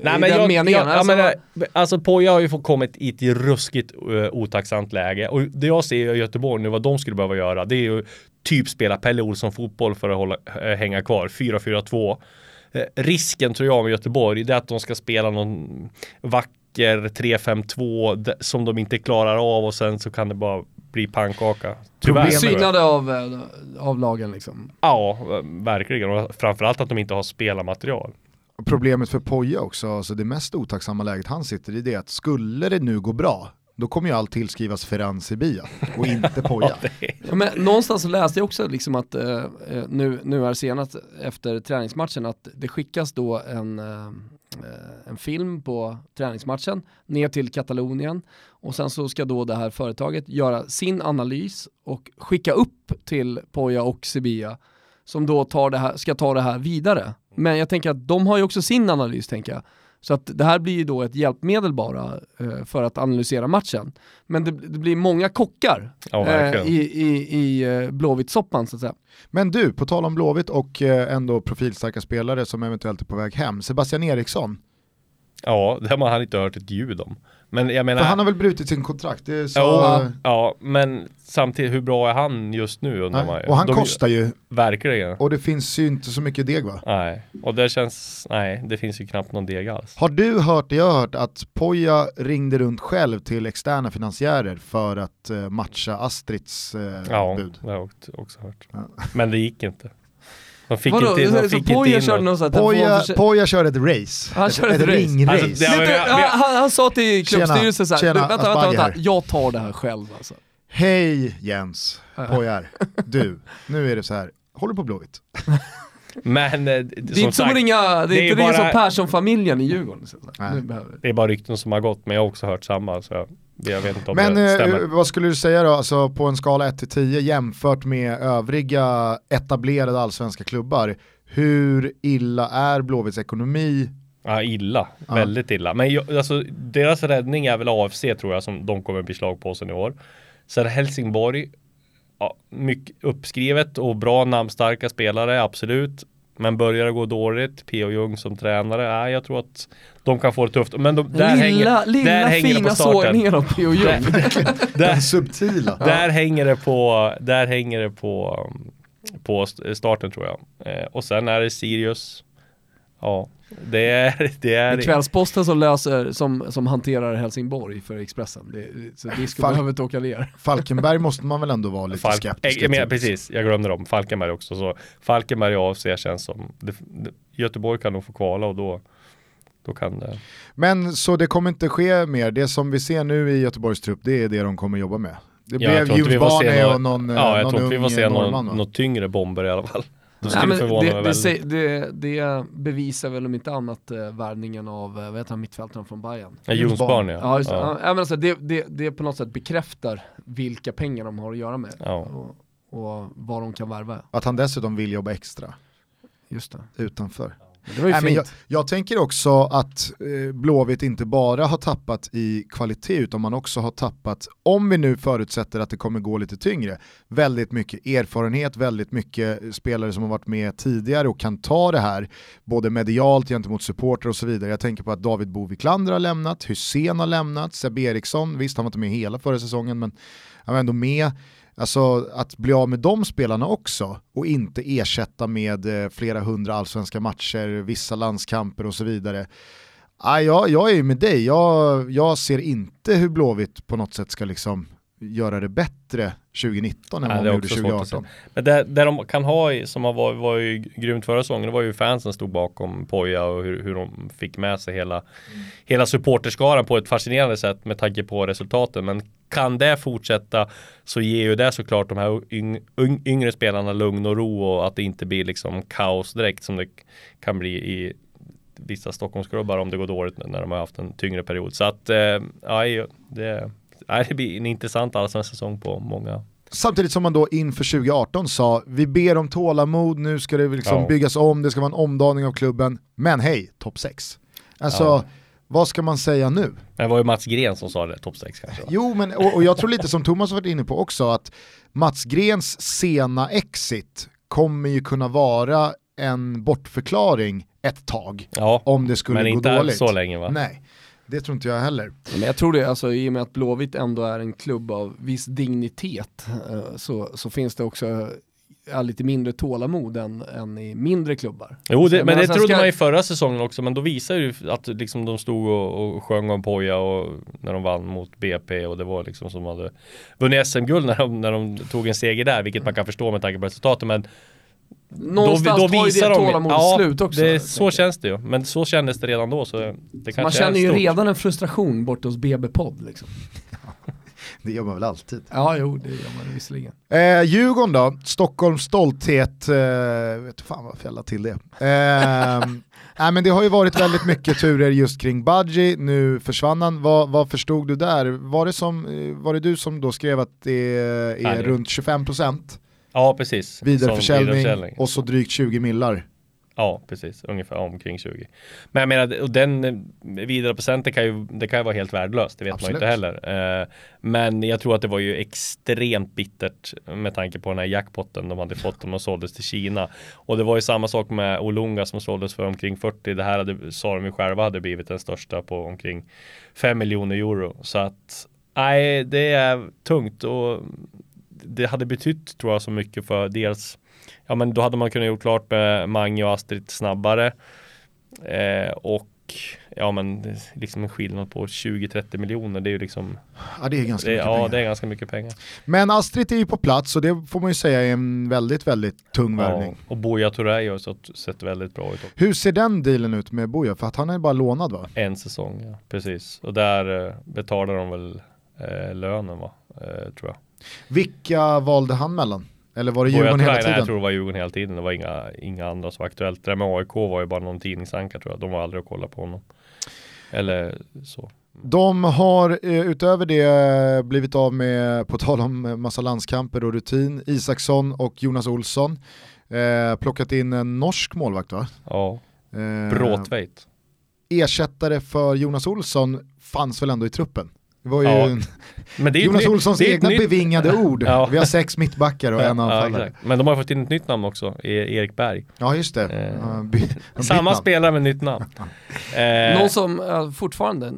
Nej i men den jag, meningen. jag, alltså, jag menar, alltså Poja har ju fått kommit i ett ruskigt uh, otacksamt läge och det jag ser i Göteborg nu vad de skulle behöva göra det är ju typ spela Pelle Olsson fotboll för att hålla, eh, hänga kvar 4-4-2 Eh, risken tror jag med Göteborg det är att de ska spela någon vacker 3-5-2 d- som de inte klarar av och sen så kan det bara bli pannkaka. Tyvärr. Synade av, eh, av lagen liksom. Ja, verkligen. Och framförallt att de inte har spelarmaterial. Problemet för Poja också, alltså det mest otacksamma läget han sitter i det är att skulle det nu gå bra, då kommer ju allt tillskrivas Ferran Sibia och inte [laughs] Poja. Ja, men någonstans läste jag också liksom att eh, eh, nu, nu är senast efter träningsmatchen att det skickas då en, eh, en film på träningsmatchen ner till Katalonien och sen så ska då det här företaget göra sin analys och skicka upp till Poja och Sevilla som då tar det här, ska ta det här vidare. Men jag tänker att de har ju också sin analys tänker jag. Så att det här blir ju då ett hjälpmedel bara eh, för att analysera matchen. Men det, det blir många kockar Ja, eh, i, i, i eh, Blåvitt-soppan så att säga. Men du, på tal om Blåvitt och eh, ändå profilstarka spelare som eventuellt är på väg hem, Sebastian Eriksson, Ja, det har man inte hört ett ljud om. Men jag menar... för han har väl brutit sin kontrakt? Det är så, Ja, ja, men samtidigt hur bra är han just nu undrar man ju. och han De- kostar ju, Verkligen. och det finns ju inte så mycket deg va? Nej, och det känns, nej det finns ju knappt någon deg alls. Har du hört det jag har hört att Poja ringde runt själv till externa finansiärer för att eh, matcha Astrids eh, Ja, bud? det har jag också hört. Ja. Men det gick inte. De fick Vadå? inte så fick inte Poja in körde något. någon Poja, Poja kör ett race, Han ett, kör ett race. ringrace. Alltså, han, han, han sa till klubbstyrelsen såhär, vänta, vänta, vänta, här. jag tar det här själv alltså. Hej Jens, Poja här. [laughs] Du, nu är det så här. håller på Blåvitt. [laughs] Men eh, Det är inte som sagt, att ringa, det är det är inte bara- som Persson-familjen i Djurgården. Så, Nej. nu behöver. det är bara rykten som har gått, men jag har också hört samma. Så jag, vet inte om Men det eh, stämmer. vad skulle du säga då, alltså, på en skala 1-10 jämfört med övriga etablerade allsvenska klubbar, hur illa är Blåvitts ekonomi? Ja, illa. Ja. Väldigt illa. Men jag, alltså, deras räddning är väl AFC tror jag som de kommer beslag på sen i år. Sen Helsingborg, ja, mycket uppskrivet och bra namnstarka spelare, absolut. Men börjar det gå dåligt, P.O. Jung som tränare, nej, jag tror att de kan få det tufft. Men de, där lilla hänger, lilla där hänger det fina på starten. sågningen av P.O. Jung. [laughs] Där, Den subtila. där hänger det på, där hänger det på, på st- starten tror jag. Eh, och sen är det Sirius. Ja, det är, det Det är Kvällsposten som löser, som, som hanterar Helsingborg för Expressen. Det, så Disco Fan. behöver inte åka ner. Falkenberg måste man väl ändå vara lite Falk- skeptisk till. precis, jag glömde dem. Falkenberg också. Så Falkenberg och AFC känns som, det, det, Göteborg kan nog få kvala och då, då kan det. Men så det kommer inte ske mer, det som vi ser nu i Göteborgs trupp, det är det de kommer jobba med. Det Ja, blev Ljusbane några- och någon, Ja, jag någon tror inte vi ung får se någon, va? något tyngre bomber i alla fall. Det Nej, skulle mig det, det, väldigt. det, det bevisar väl om inte annat eh, värvningen av, eh, vad heter han, mittfältaren från Bayern? Ja, Jonsbarn ja. Ja, just det. ja. Ja. men alltså, det, det, det på något sätt bekräftar vilka pengar de har att göra med Ja. och, och vad de kan värva. Att han dessutom vill jobba extra Just det. utanför. Det var ju Nej, men fint. jag, jag tänker också att eh, Blåvitt inte bara har tappat i kvalitet utan man också har tappat, om vi nu förutsätter att det kommer gå lite tyngre, väldigt mycket erfarenhet, väldigt mycket spelare som har varit med tidigare och kan ta det här, både medialt gentemot supporter och så vidare. Jag tänker på att David Boviklander har lämnat, Hussein har lämnat, Seb Eriksson, visst han var inte med hela förra säsongen men han var ändå med. Alltså att bli av med de spelarna också och inte ersätta med eh, flera hundra allsvenska matcher, vissa landskamper och så vidare. Ah, ja, jag är ju med dig, jag, jag ser inte hur Blåvitt på något sätt ska liksom göra det bättre 2019 än Nej, vad de gjorde också svårt att 2018. Men det, det de kan ha, i- som var, var ju grymt förra säsongen, det var ju fansen stod bakom Poja och hur, hur de fick med sig hela, hela supporterskaran på ett fascinerande sätt med tanke på resultaten. Men kan det fortsätta så ger ju det såklart de här yng, yng, yngre spelarna lugn och ro och att det inte blir liksom kaos direkt som det kan bli i vissa Stockholmsklubbar om det går dåligt när de har haft en tyngre period. Så att, eh, ja, det, nej, det blir en intressant allsvensk säsong på många Samtidigt som man då inför 2018 sa, vi ber om tålamod, nu ska det liksom Ja. byggas om, det ska vara en omdaning av klubben, men hej, topp 6. Alltså, Ja. vad ska man säga nu? Men det var ju Mats Gren som sa det, topp 6 kanske. Jo, men och, och jag tror lite som Thomas har varit inne på också, att Mats Grens sena exit kommer ju kunna vara en bortförklaring ett tag, Ja, om det skulle men gå inte dåligt. så länge va? Nej, det tror inte jag heller. Men jag tror det, alltså, i och med att Blåvitt ändå är en klubb av viss dignitet eh, så, så finns det också ja, lite mindre tålamod än, än i mindre klubbar. Jo, det, jag men det trodde ska- man i förra säsongen också, men då visade ju att liksom de stod och, och sjöng om Poja och när de vann mot BP och det var liksom som de hade vunnit SM-guld när de, när de tog en seger där, vilket man kan förstå med tanke på resultatet. Men Någonstans tar ju det tålamodet ja, slut också. Det, så jag. känns det ju, men så kändes det redan då. Så det kanske Man känner är ju stort. redan en frustration bort hos BB-podd liksom. [laughs] Det gör man väl alltid. Ja, jo, det gör man visserligen. Eh, Djurgården då, Stockholms stolthet, eh, vet fan varför jag la till det. Eh, [laughs] nej, men det har ju varit väldigt mycket turer just kring Budgie, nu försvann han. Vad, vad förstod du där? Var det, som, eh, var det du som då skrev att det är Nej. runt 25% Ja, precis. Vidareförsäljning vidareförsäljning. och så drygt 20 millar? Ja, precis. Ungefär omkring 20. Men jag menar, och den eh, vidare procenten kan ju, det kan ju vara helt värdelöst. Det vet Absolut. man ju inte heller. Eh, men jag tror att det var ju extremt bittert med tanke på den här jackpotten de hade fått om de såldes till Kina. Och det var ju samma sak med Olunga som såldes för omkring 40. Det här hade, sa de ju själva hade blivit den största på omkring 5 miljoner euro. Så att, nej, det är tungt och det hade betytt tror jag så mycket för dels Ja men då hade man kunnat gjort klart med Mange och Astrid snabbare eh, Och Ja men liksom en skillnad på 20-30 miljoner Det är ju liksom Ja det är ganska det, mycket Ja pengar. det är ganska mycket pengar Men Astrid är ju på plats och det får man ju säga är en väldigt, väldigt tung ja. värvning. Och Buya Turay har sett, sett väldigt bra ut också. Hur ser den dealen ut med Boja? För att han är bara lånad va? En säsong, ja precis Och där eh, betalar de väl eh, lönen va eh, Tror jag Vilka valde han mellan? Eller var det Djurgården hela Turay, nej, tiden? jag tror det var Djurgården hela tiden Det var inga, inga andra som var aktuellt Det där med AIK var ju bara någon tidningsanka tror jag De var aldrig att kolla på honom Eller så De har eh, utöver det blivit av med, på tal om massa landskamper och rutin, Isaksson och Jonas Olsson. Eh, plockat in en norsk målvakt va? Ja, Eh, Bråtveit ersättare för Jonas Olsson fanns väl ändå i truppen? Det var ju Ja, en- Men det är ju Jonas nytt- Olssons egna nytt- bevingade ord. Ja. Vi har sex mittbackar och en ja, anfallare. exakt. Men de har fått in ett nytt namn också, E- Erik Berg. Ja just det. Eh, Ja, by- Samma spelare med nytt namn. Eh, Någon som fortfarande, eh,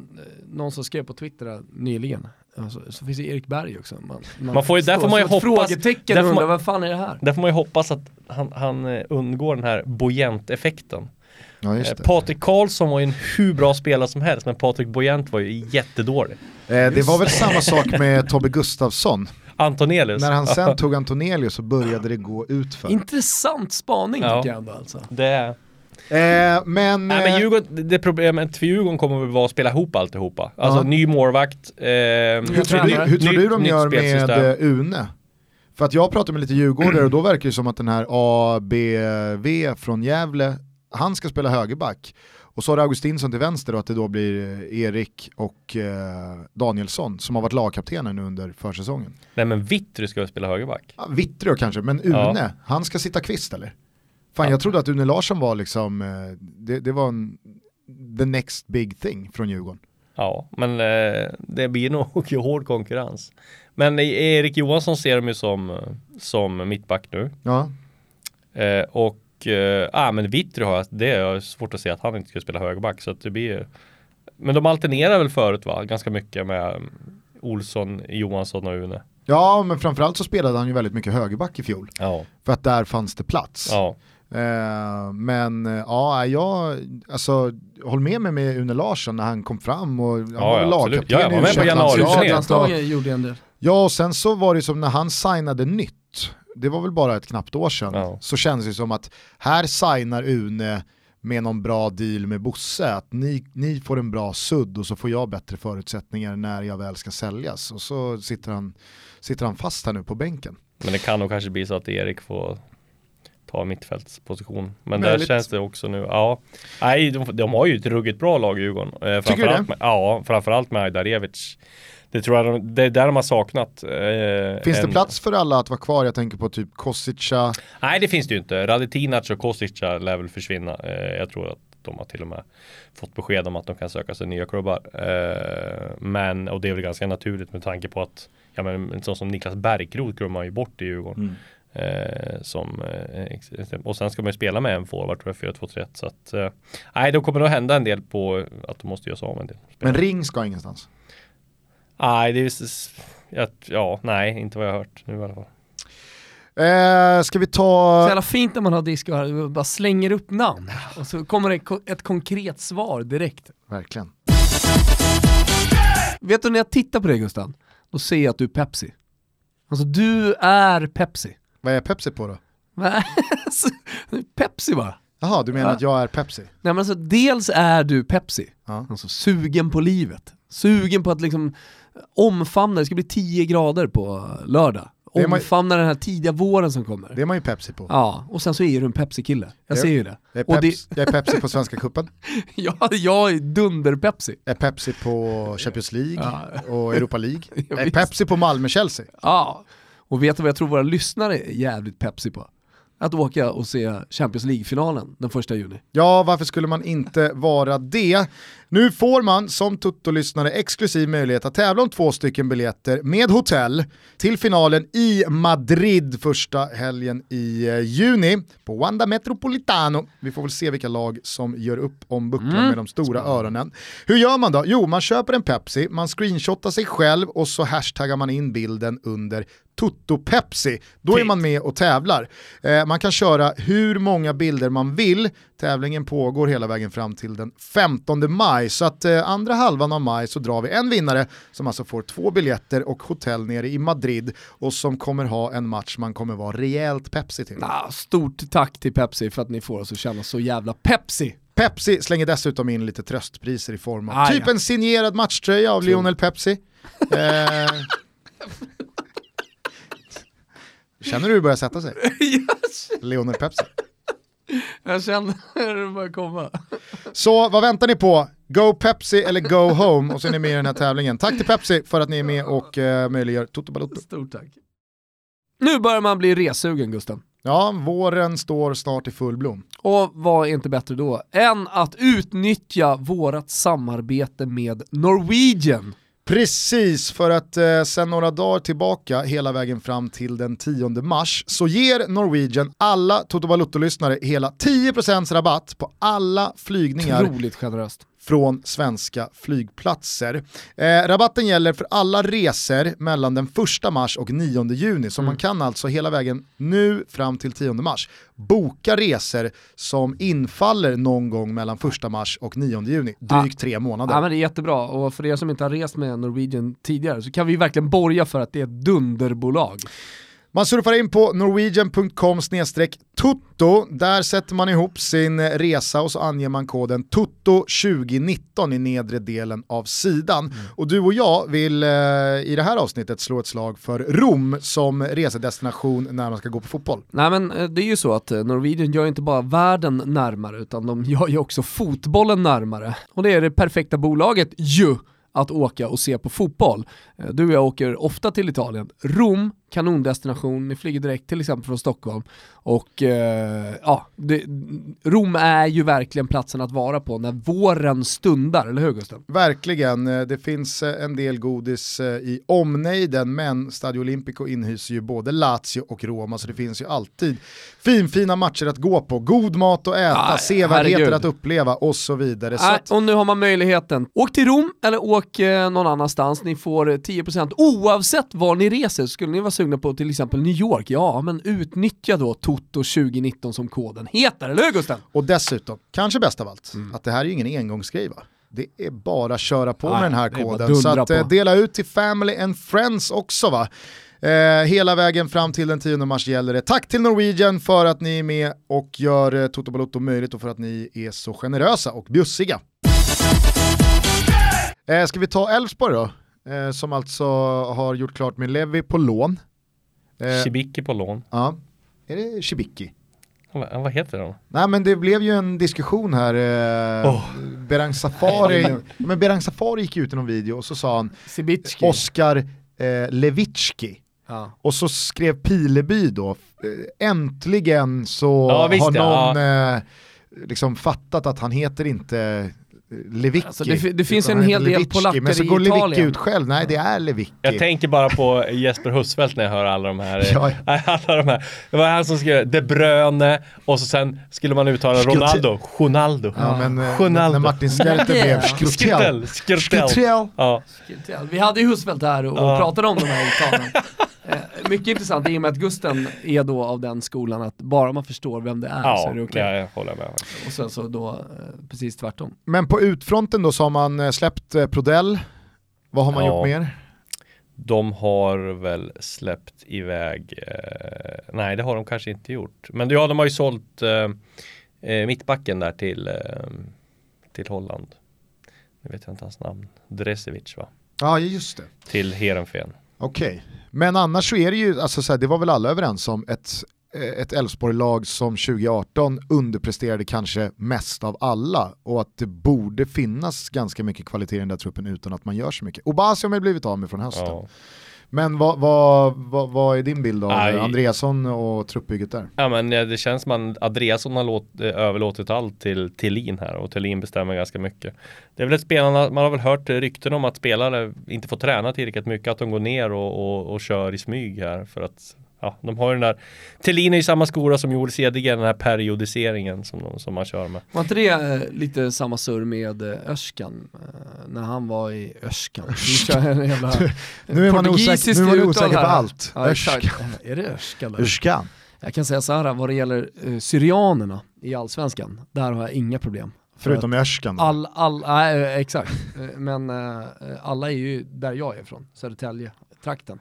någon som skrev på Twitter här nyligen, alltså, så finns det Erik Berg också. Man, Man får ju- där får man ju hoppas- Frågetecken där får undrar, man- vad fan är det här? där får man ju hoppas att han, han eh, undgår den här Bojent-effekten. Ja, just Eh, det. Patrik Karlsson var ju en hur bra spelare som helst, men Patrik Bojent var ju jättedålig. Eh, det var väl samma sak med [laughs] Tobbe Gustafsson. Antonelius. När han sen tog Antonelius så började det gå ut för. Intressant spaning Ja. tycker jag ändå alltså. Det är... Eh, men, Nej men eh, Djurgården, det- problemet för Djurgården kommer väl vara att spela ihop alltihopa. Alltså Ja. ny målvakt. Eh, hur, tror du, hur tror du de gör med eh, Une? För att jag pratar med lite djurgårdare och då verkar det som att den här ABV från Gävle, han ska spela högerback. Och så har du Augustinsson till vänster och att det då blir eh, Erik och eh, Danielsson som har varit lagkaptener nu under försäsongen. Nej men Vittry ska väl spela högerback. Ja, Vittrö kanske, men Une, Ja. han ska sitta kvist eller? Fan Ja. jag trodde att Une Larsson var liksom, eh, det, det var en, the next big thing från Djurgården. Ja, men eh, det blir nog [laughs] hård konkurrens. Men Erik Johansson ser de ju som, som mittback nu. Ja, Eh, och eh, ah, men Vittry har jag, det är svårt att se att han inte ska spela högerback. Så att det blir Men de alternerar väl förut va? Ganska mycket med mm, Olsson, Johansson och Une. Ja, men framförallt så spelade han ju väldigt mycket högerback i fjol. Ja. För att där fanns det plats. Ja. Eh, men eh, ja, jag alltså, håll med mig med Une Larsson när han kom fram och han Ja, var ja, lagkapten Ja, jag var med på U21-landslaget. januari. Landslaget gjorde en del. Ja, och sen så var det som när han signade nytt, det var väl bara ett knappt år sedan, Ja. så kändes det som att här signar Une med någon bra deal med Bosse, att ni, ni får en bra sudd och så får jag bättre förutsättningar när jag väl ska säljas. Och så sitter han, sitter han fast här nu på bänken. Men det kan nog kanske bli så att Erik får ta mittfältsposition. Men Möjligt. där känns det också nu, ja. Nej, de, de har ju ett ruggigt bra lag Djurgården. Eh, Tycker du det? Med, ja, framförallt med Ajdarevic. Det tror jag de, det är där de har saknat. Eh, Finns det en- plats för alla att vara kvar? Jag tänker på typ Kosica, Nej det finns det ju inte. Radetinac och Kostica lär väl försvinna. Eh, jag tror att de har till och med fått besked om att de kan söka sig nya klubbar. Eh, men, och det är väl ganska naturligt med tanke på att ja, men, en sån som Niklas Bärkroth glömmer man ju bort i Djurgården. Eh, som, eh, och sen ska man ju spela med en forward tror jag, 4-2-3-1. Så att, eh, nej, då kommer det att hända en del på att de måste göra sig av en del. men Ring ska ingenstans. Nej, det är ja, ja, nej, inte vad jag har hört nu i alla fall. Eh, ska vi Så ta... jävla fint när man har disco här, och bara slänger upp namn och så kommer det ett konkret svar direkt. Verkligen. Vet du när jag tittar på dig Gusten, då ser jag att du är Pepsi. Alltså du är Pepsi. Vad är Pepsi på då? [laughs] Pepsi bara. Jaha, du menar Ja. att jag är Pepsi? Nej men alltså dels är du Pepsi, Ja. alltså sugen på livet. Sugen på att liksom omfamna, det ska bli 10 grader på lördag. Omfamna den här tidiga våren som kommer. Det är man ju Pepsi på. Ja, och sen så är du en Pepsi-kille. Jag Ja. ser ju det. Jag är, Och det Peps, jag är Pepsi på Svenska Cupen. [laughs] ja, jag är dunder-Pepsi. Jag är Pepsi på Champions League Ja. och Europa League. [laughs] Ja, Jag är. Pepsi på Malmö-Chelsea. Ja, och vet du vad jag tror våra lyssnare är jävligt Pepsi på? Att åka och se Champions League-finalen den första juni. Ja, varför skulle man inte vara det? Nu får man som Tutto-lyssnare exklusiv möjlighet att tävla om två stycken biljetter med hotell till finalen i Madrid första helgen i eh, juni på Wanda Metropolitano. Vi får väl se vilka lag som gör upp om bucklan med de stora öronen. Hur gör man då? Jo, man köper en Pepsi, man screenshotar sig själv och så hashtaggar man in bilden under Tutto Pepsi. Då är man med och tävlar. Eh, man kan köra hur många bilder man vill. Tävlingen pågår hela vägen fram till den 15 maj. Så att eh, andra halvan av maj så drar vi en vinnare som alltså får två biljetter och hotell nere i Madrid och som kommer ha en match man kommer vara rejält Pepsi till. Ah, stort tack till Pepsi för att ni får oss att känna så jävla Pepsi. Pepsi slänger dessutom in lite tröstpriser i form av Ah, typ ja. en signerad matchtröja av Lionel Pepsi. [laughs] Eh, Känner du hur det börjar sätta sig? [laughs] Lionel Pepsi. [laughs] Jag känner hur det börjar komma. Så vad väntar ni på? Go Pepsi eller Go Home och så är ni med i den här tävlingen. Tack till Pepsi för att ni är med och uh, möjliggör Toto Balotto. Stort tack. Nu börjar man bli resugen Gusten. Ja, våren står snart i full blom. Och vad är inte bättre då än att utnyttja vårat samarbete med Norwegian. Precis, för att eh, sen några dagar tillbaka, hela vägen fram till den 10 mars, så ger Norwegian alla Toto Balotto-lyssnare hela 10% rabatt på alla flygningar Otroligt generöst från svenska flygplatser. Eh, rabatten gäller för alla resor mellan den 1 mars och 9 juni, så man kan alltså hela vägen nu fram till 10 mars boka resor som infaller någon gång mellan 1 mars och 9 juni, drygt tre månader. Ja men det är jättebra och för er som inte har rest med Norwegian tidigare så kan vi verkligen borga för att det är ett dunderbolag. Man surfar in på norwegian.com tutto, där sätter man ihop sin resa och så anger man koden TUTTO2019 i nedre delen av sidan. Och du och jag vill eh, i det här avsnittet slå ett slag för Rom som resedestination när man ska gå på fotboll. Nej men eh, det är ju så att eh, Norwegian gör inte bara världen närmare utan de gör ju också fotbollen närmare. Och det är det perfekta bolaget ju att åka och se på fotboll. Eh, Du och jag åker ofta till Italien. Rom kanondestination, ni flyger direkt till exempel från Stockholm och eh, ja, det, Rom är ju verkligen platsen att vara på när våren stundar, eller hur Gustav? Verkligen, Eh, det finns eh, en del godis eh, i omnejden men Stadio Olimpico inhyser ju både Lazio och Roma så det finns ju alltid finfina matcher att gå på, god mat att äta, Aj, sevärdheter herregud. att uppleva och så vidare. Så att, och nu har man möjligheten. Åk till Rom eller åk eh, någon annanstans, ni får eh, 10% oavsett var ni reser. Skulle ni vara sugna på till exempel New York, ja men utnyttja då Toto 2019 som koden heter, eller hur Gustav? och dessutom, kanske bäst av allt, att det här är ju ingen engångsgrej va? Det är bara att köra på Nej, med den här koden. Så att eh, på. dela ut till family and friends också va. Eh, hela vägen fram till den 10 mars gäller det. Tack till Norwegian för att ni är med och gör eh, Toto Balotto möjligt och för att ni är så generösa och bjussiga. Eh, ska vi ta Elfsborg då? Eh, som alltså har gjort klart med Levi på lån. Eh, Shibiki på lån. ja. Är det Shibiki? Vad, vad heter de? Nej men det blev ju en diskussion här. Eh, Åh. Berang Safari, men Berang Safari gick ut i någon video och så sa han Sibicki. Oskar eh, Levitski. Ja. Och så skrev Pileby då, eh, äntligen så Ja, visst har ja, någon eh, liksom fattat att han heter inte Levicki. Alltså, det det finns en hel del polacker Men så i går Levicki Italien. ut själv, nej det är Levicki. Jag tänker bara på Jesper Husfeldt när jag hör alla de här. [laughs] Ja. [laughs] alla de här. Det var han som skrev De Bruyne och så sen skulle man uttala. Ronaldo. Ronaldo. Ja, men eh, Ronaldo. när Martin Skerte blev Skrutel. Skrutel. Skrutel. Skrutel. Ja. Vi hade ju Husfeldt här och Ja. pratade om de här uttalen. Eh, mycket intressant i och med att Gusten är då av den skolan att bara man förstår vem det är så Ja, är det okej. ja, jag håller med. Och sen så då eh, precis tvärtom. Men på utfronten då så har man eh, släppt eh, Prodell. Vad har man Ja. gjort mer? De har väl släppt iväg, eh, nej det har de kanske inte gjort. Men ja, de har ju sålt eh, eh, mittbacken där till, eh, till Holland. Nu vet jag inte hans namn. Dresevic va? Ja just det. Till Heerenveen. Okej, men annars så är det ju, alltså så här, det var väl alla överens om, ett ett Elfsborg-lag som 2018 underpresterade kanske mest av alla och att det borde finnas ganska mycket kvalitet i den där truppen utan att man gör så mycket. Obasi har man blivit av med från hösten. Ja. Men vad, vad, vad, vad är din bild av Nej. Andreasson och truppbygget där? Ja men eh, det känns som att Andreasson har låt, eh, överlåtit allt till Thelin här och Thelin bestämmer ganska mycket. Det är väl ett spelarna, man har väl hört eh, rykten om att spelare inte får träna tillräckligt mycket, att de går ner och, och, och kör i smyg här för att Ja, de har ju den där Thelin är i samma skola som Joel Cedergren, den här periodiseringen som, de, som man kör med. Var inte det eh, lite samma surr med eh, Öskan? Eh, när han var i Öskan. Nu jävla [laughs] Nu är man osäker, nu är man osäker på allt. Ja. Öskan. [laughs] Är det Öskan? Öskan. Jag kan säga så här vad det gäller eh, Syrianerna i Allsvenskan. Där har jag inga problem. För Förutom i Öskan. då. All, all, nej, exakt. Men alla är ju där jag är ifrån, Södertälje, trakten.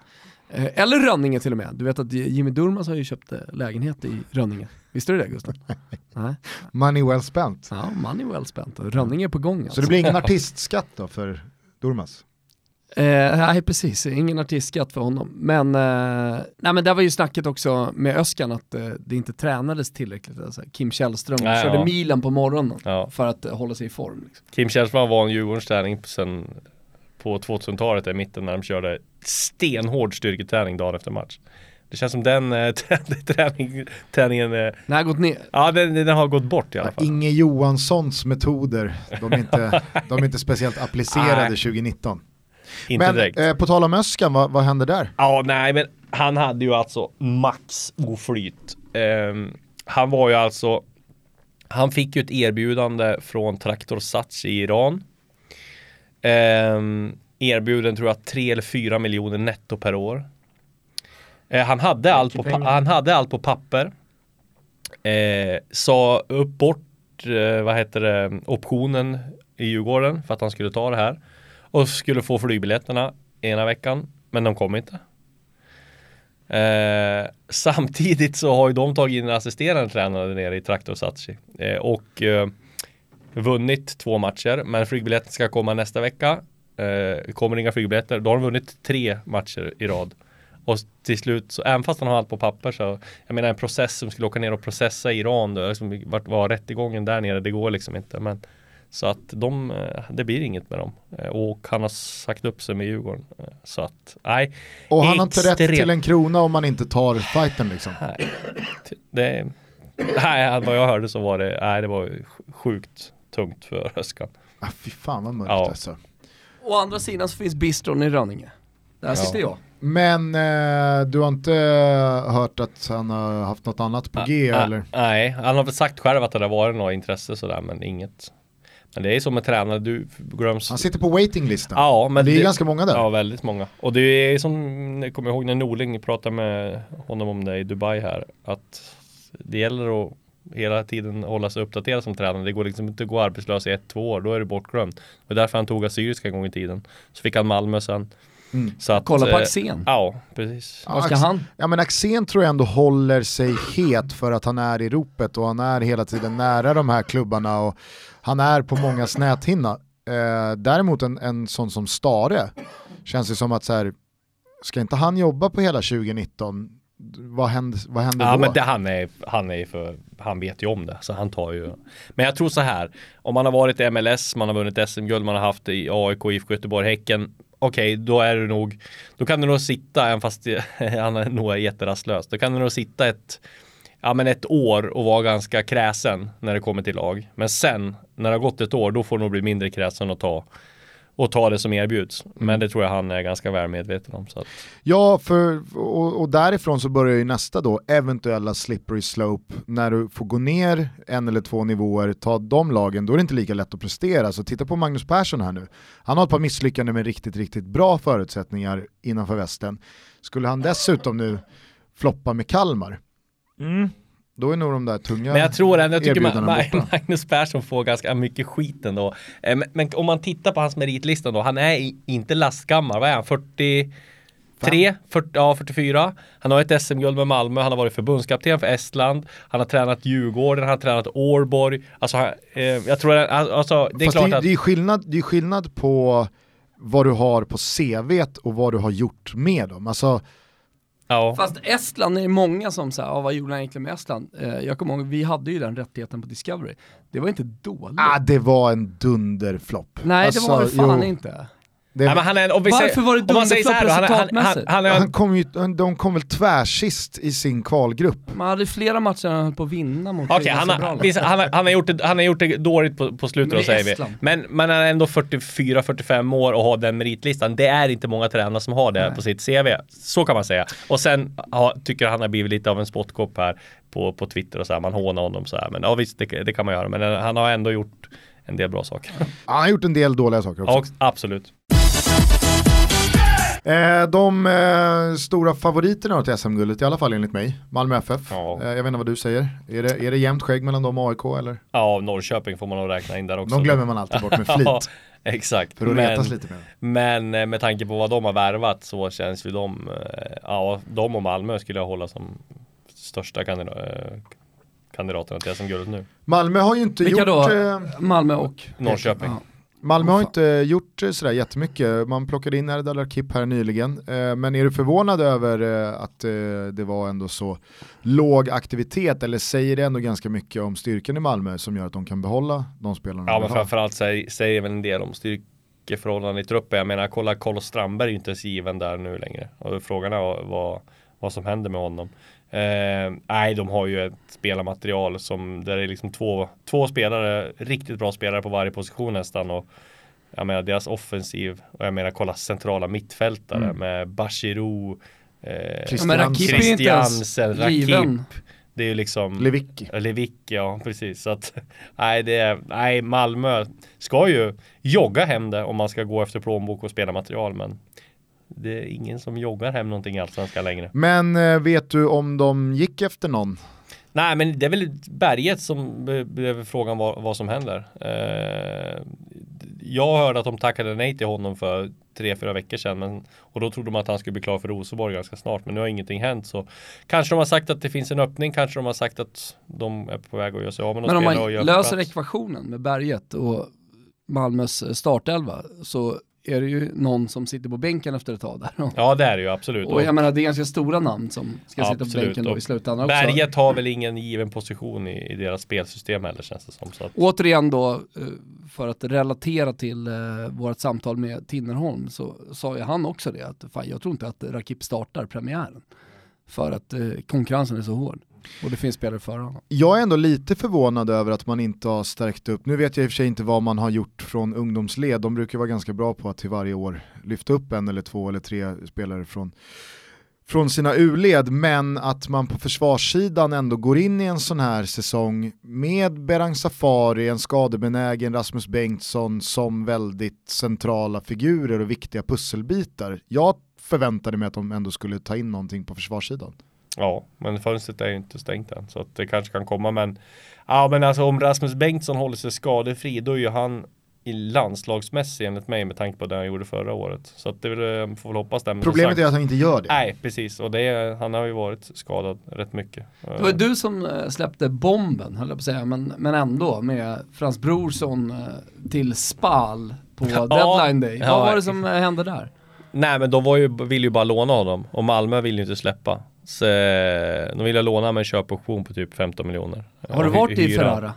Eh, Eller Rönninge till och med. Du vet att Jimmy Durmaz har ju köpt eh, lägenhet i Rönninge. Visste du det Gustav? [laughs] Nej. Money well spent. Ja, money well spent. Rönninge är på gång alltså. Så det blir ingen [laughs] artistskatt då för Durmaz? Eh, nej precis, ingen artistskatt för honom. Men, eh, nej, men där var ju snacket också med Öskan att eh, det inte tränades tillräckligt. Alltså, Kim Källström Nej, körde ja. milen på morgonen Ja. för att eh, hålla sig i form. Liksom. Kim Källström var en Djurgårdens träning sen på 2000-talet i mitten när de körde stenhård styrketräning dagen efter match. Det känns som den eh, [laughs] träning, träningen, eh, här har gått ner. ja den, den har gått bort i alla fall. Inge Johanssons metoder, de är inte, [laughs] de är inte speciellt applicerade Nej. 2019. Inte Men direkt. eh, på tal om Öskan, vad, vad händer där? Ja, nej, men han hade ju alltså max oflyt. Ehm, han var ju alltså, han fick ju ett erbjudande från Traktor Sats i Iran. Um, erbjuden tror jag 3 eller 4 miljoner netto per år. Eh, han, hade allt på, han hade allt på papper. Eh, sa upp bort, eh, vad heter det, optionen i Djurgården för att han skulle ta det här. Och skulle få flygbiljetterna ena veckan, men de kom inte. Eh, samtidigt så har ju de tagit in en assisterande tränare nere i Traktor Satsi eh, och eh, vunnit två matcher, men flygbiljetten ska komma nästa vecka. Eh, kommer inga flygbiljetter, då har de vunnit tre matcher i rad. Och till slut, så, även fast han har allt på papper så, jag menar en process som skulle åka ner och processa i Iran, då, liksom, vart var rättegången där nere, det går liksom inte. Men Så att de, eh, det blir inget med dem. Eh, Och han har sagt upp sig med Djurgården. Eh, Så att, nej. Och han har inte rätt Extremt. till en krona om man inte tar fighten liksom. nej. Det, nej, vad jag hörde så var det, nej det var sjukt tungt för Öskan. Ah, fy fan vad mörkt Ja. alltså. Å andra sidan så finns bistron i Rönninge. Där sitter jag. Men eh, du har inte hört att han har haft något annat på G Ah, eller? Nej, han har väl sagt själv att det har varit något intresse sådär men inget. Men det är som med tränare, du glöms. Han sitter på waitinglistan. Ja, men det är ganska många där. Ja, väldigt många. Och det är som, jag kommer ihåg när Norling pratade med honom om det i Dubai här, att det gäller att hela tiden hålla sig uppdaterad som tränare. Det går liksom inte att gå arbetslös i ett, två år, då är du bortglömd. Det var därför han tog Assyriska en gång i tiden. Så fick han Malmö sen. Mm. Så att, Kolla på eh, Axén. Ja, precis. Ja, Var ska han? Ja men Axén tror jag ändå håller sig het för att han är i ropet och han är hela tiden nära de här klubbarna och han är på många näthinna. Eh, däremot en, en sån som Stare känns det som att så här, ska inte han jobba på hela 2019? Vad händer, vad händer Ja då? men det, han, är, han är för, han vet ju om det. Så han tar ju. Men jag tror så här. Om man har varit i MLS, man har vunnit SM-guld, man har haft i AIK, IFK Göteborg, Häcken. Okej, då är du nog, då kan du nog sitta, även fast [laughs] han är nog jätterastlös, då kan du nog sitta ett, ja men ett år och vara ganska kräsen när det kommer till lag. Men sen, när det har gått ett år, då får du nog bli mindre kräsen och ta, och ta det som erbjuds. Men det tror jag han är ganska väl medveten om. Så att, Ja, för, och, och därifrån så börjar ju nästa då, eventuella slippery slope, när du får gå ner en eller två nivåer, ta de lagen, då är det inte lika lätt att prestera. Så titta på Magnus Persson här nu. Han har ett par misslyckanden med riktigt, riktigt bra förutsättningar innanför västen. Skulle han dessutom nu floppa med Kalmar, då är nog de där tunga Men jag tror ändå, jag tycker Ma- erbjudandena Ma- borta. [laughs] Magnus Persson får ganska mycket skit ändå. Eh, Men, men om man tittar på hans meritlista då, han är inte lastgammal, vad är han, 43? 40, ja, 44. Han har ett SM-guld med Malmö, han har varit förbundskapten för Estland, han har tränat Djurgården, han har tränat Årborg. Alltså, han- eh, jag tror, alltså, det är Fast klart det, att... det, är skillnad, det är skillnad på vad du har på CVt och vad du har gjort med dem. Alltså, ja. Fast Estland är många som säger, ah, vad gjorde han egentligen med Estland? Eh, jag kommer ihåg, vi hade ju den rättigheten på Discovery. Det var inte dåligt. ah, det var en dunderflopp. Nej alltså, det var det fan jo, inte. Det, Nej, men han är, om Varför säger, var det han, han, han, resultatmässigt? han, Han kom ju, de kom väl tvärsist i sin kvalgrupp. Man hade flera matcher han höll på att vinna mot Okej, Hellas han, har, visst, han, har, han, har gjort det, han har gjort det dåligt på, på slutet Med då säger vi. Estland. Men man är ändå 44-45 år och har den meritlistan. Det är inte många tränare som har det Nej. på sitt CV. Så kan man säga. Och sen ha, tycker han har blivit lite av en spottkopp här på, på Twitter och så här. Man hånar honom så här. Men ja visst, det, det kan man göra. Men han har ändå gjort en del bra saker. Han har gjort en del dåliga saker också. Ja, och- absolut. Eh, de eh, stora favoriterna till SM-guldet, i alla fall enligt mig, Malmö FF. Ja. Eh, jag vet inte vad du säger. Är det, är det jämnt skägg mellan dem och AIK eller? Ja, Norrköping får man nog räkna in där också. De glömmer man alltid bort med [laughs] flit. Ja, exakt. För att Men- retas lite med. Men eh, med tanke på vad de har värvat så känns ju de, eh, ja, de och Malmö skulle jag hålla som största eh, kandidaterna till SM-guldet nu. Malmö har ju inte Vilka gjort... då? Eh, Malmö och? Norrköping. Ja. Malmö har inte gjort sådär jättemycket. Man plockade in Erdal Akip här nyligen. Eh, men är du förvånad över eh, att eh, det var ändå så låg aktivitet eller säger det ändå ganska mycket om styrkan i Malmö som gör att de kan behålla de spelarna Ja men framförallt säger, säger väl en del om styrkeförhållanden i truppen. Jag menar kolla Carlos Strandberg är ju inte ens given där nu längre. Och frågan är vad, vad som händer med honom. Eh, nej, de har ju ett spelarmaterial som där det är liksom två, två spelare, riktigt bra spelare på varje position nästan. Och jag menar deras offensiv och jag menar kolla centrala mittfältare Mm. med Bachirou, eh, Christiansen. Rakip. Det är ju liksom Lewicki. Lewicki, ja precis. Så att, [laughs] nej, det är, nej, Malmö ska ju jogga hem det om man ska gå efter plånbok och spela material. Men det är ingen som joggar hem någonting i Allsvenskan längre. Men eh, vet du om de gick efter någon? Nej, men det är väl berget som be- blev frågan vad, vad som händer. Eh, jag hörde att de tackade nej till honom för tre, fyra veckor sedan. Men, och då trodde man att han skulle bli klar för Rosenborg ganska snart. Men nu har ingenting hänt. Så kanske de har sagt att det finns en öppning. Kanske de har sagt att de är på väg att göra sig av med någon Men om man löser plats. ekvationen med Berget och Malmös startelva så är det ju någon som sitter på bänken efter ett tag där. [laughs] Ja det är det ju absolut. Och jag menar det är ganska stora namn som ska Ja, sitta på absolut. bänken då i slutändan också. Berget har väl ingen given position i, i deras spelsystem heller känns det som. Så att, Återigen då, eh, för att relatera till eh, vårt samtal med Tinnerholm så sa ju han också det att fan, jag tror inte att Rakip startar premiären. För att eh, konkurrensen är så hård. Och det finns spelare före honom. Jag är ändå lite förvånad över att man inte har stärkt upp, nu vet jag i och för sig inte vad man har gjort från ungdomsled, de brukar vara ganska bra på att till varje år lyfta upp en eller två eller tre spelare från, från sina U-led, men att man på försvarssidan ändå går in i en sån här säsong med Berang Safari, en skadebenägen Rasmus Bengtsson som väldigt centrala figurer och viktiga pusselbitar. Jag förväntade mig att de ändå skulle ta in någonting på försvarssidan. Ja, men fönstret är ju inte stängt än så att det kanske kan komma men Ja men alltså om Rasmus Bengtsson håller sig skadefri då är ju han i landslagsmässig enligt mig med tanke på det han gjorde förra året. Så att det vill, eh, får väl hoppas det. Problemet är att han inte gör det. Nej precis och det han har ju varit skadad rätt mycket. Det var du som eh, släppte bomben, höll jag på att säga, men, men ändå med Frans Brorsson eh, till Spal på [laughs] deadline day. Ja, Vad var det som hände där? Nej men de var ju, ville ju bara låna honom och Malmö vill ju inte släppa. Så de ville låna med en köpoption på typ 15 miljoner. Har du varit i. Ferrara?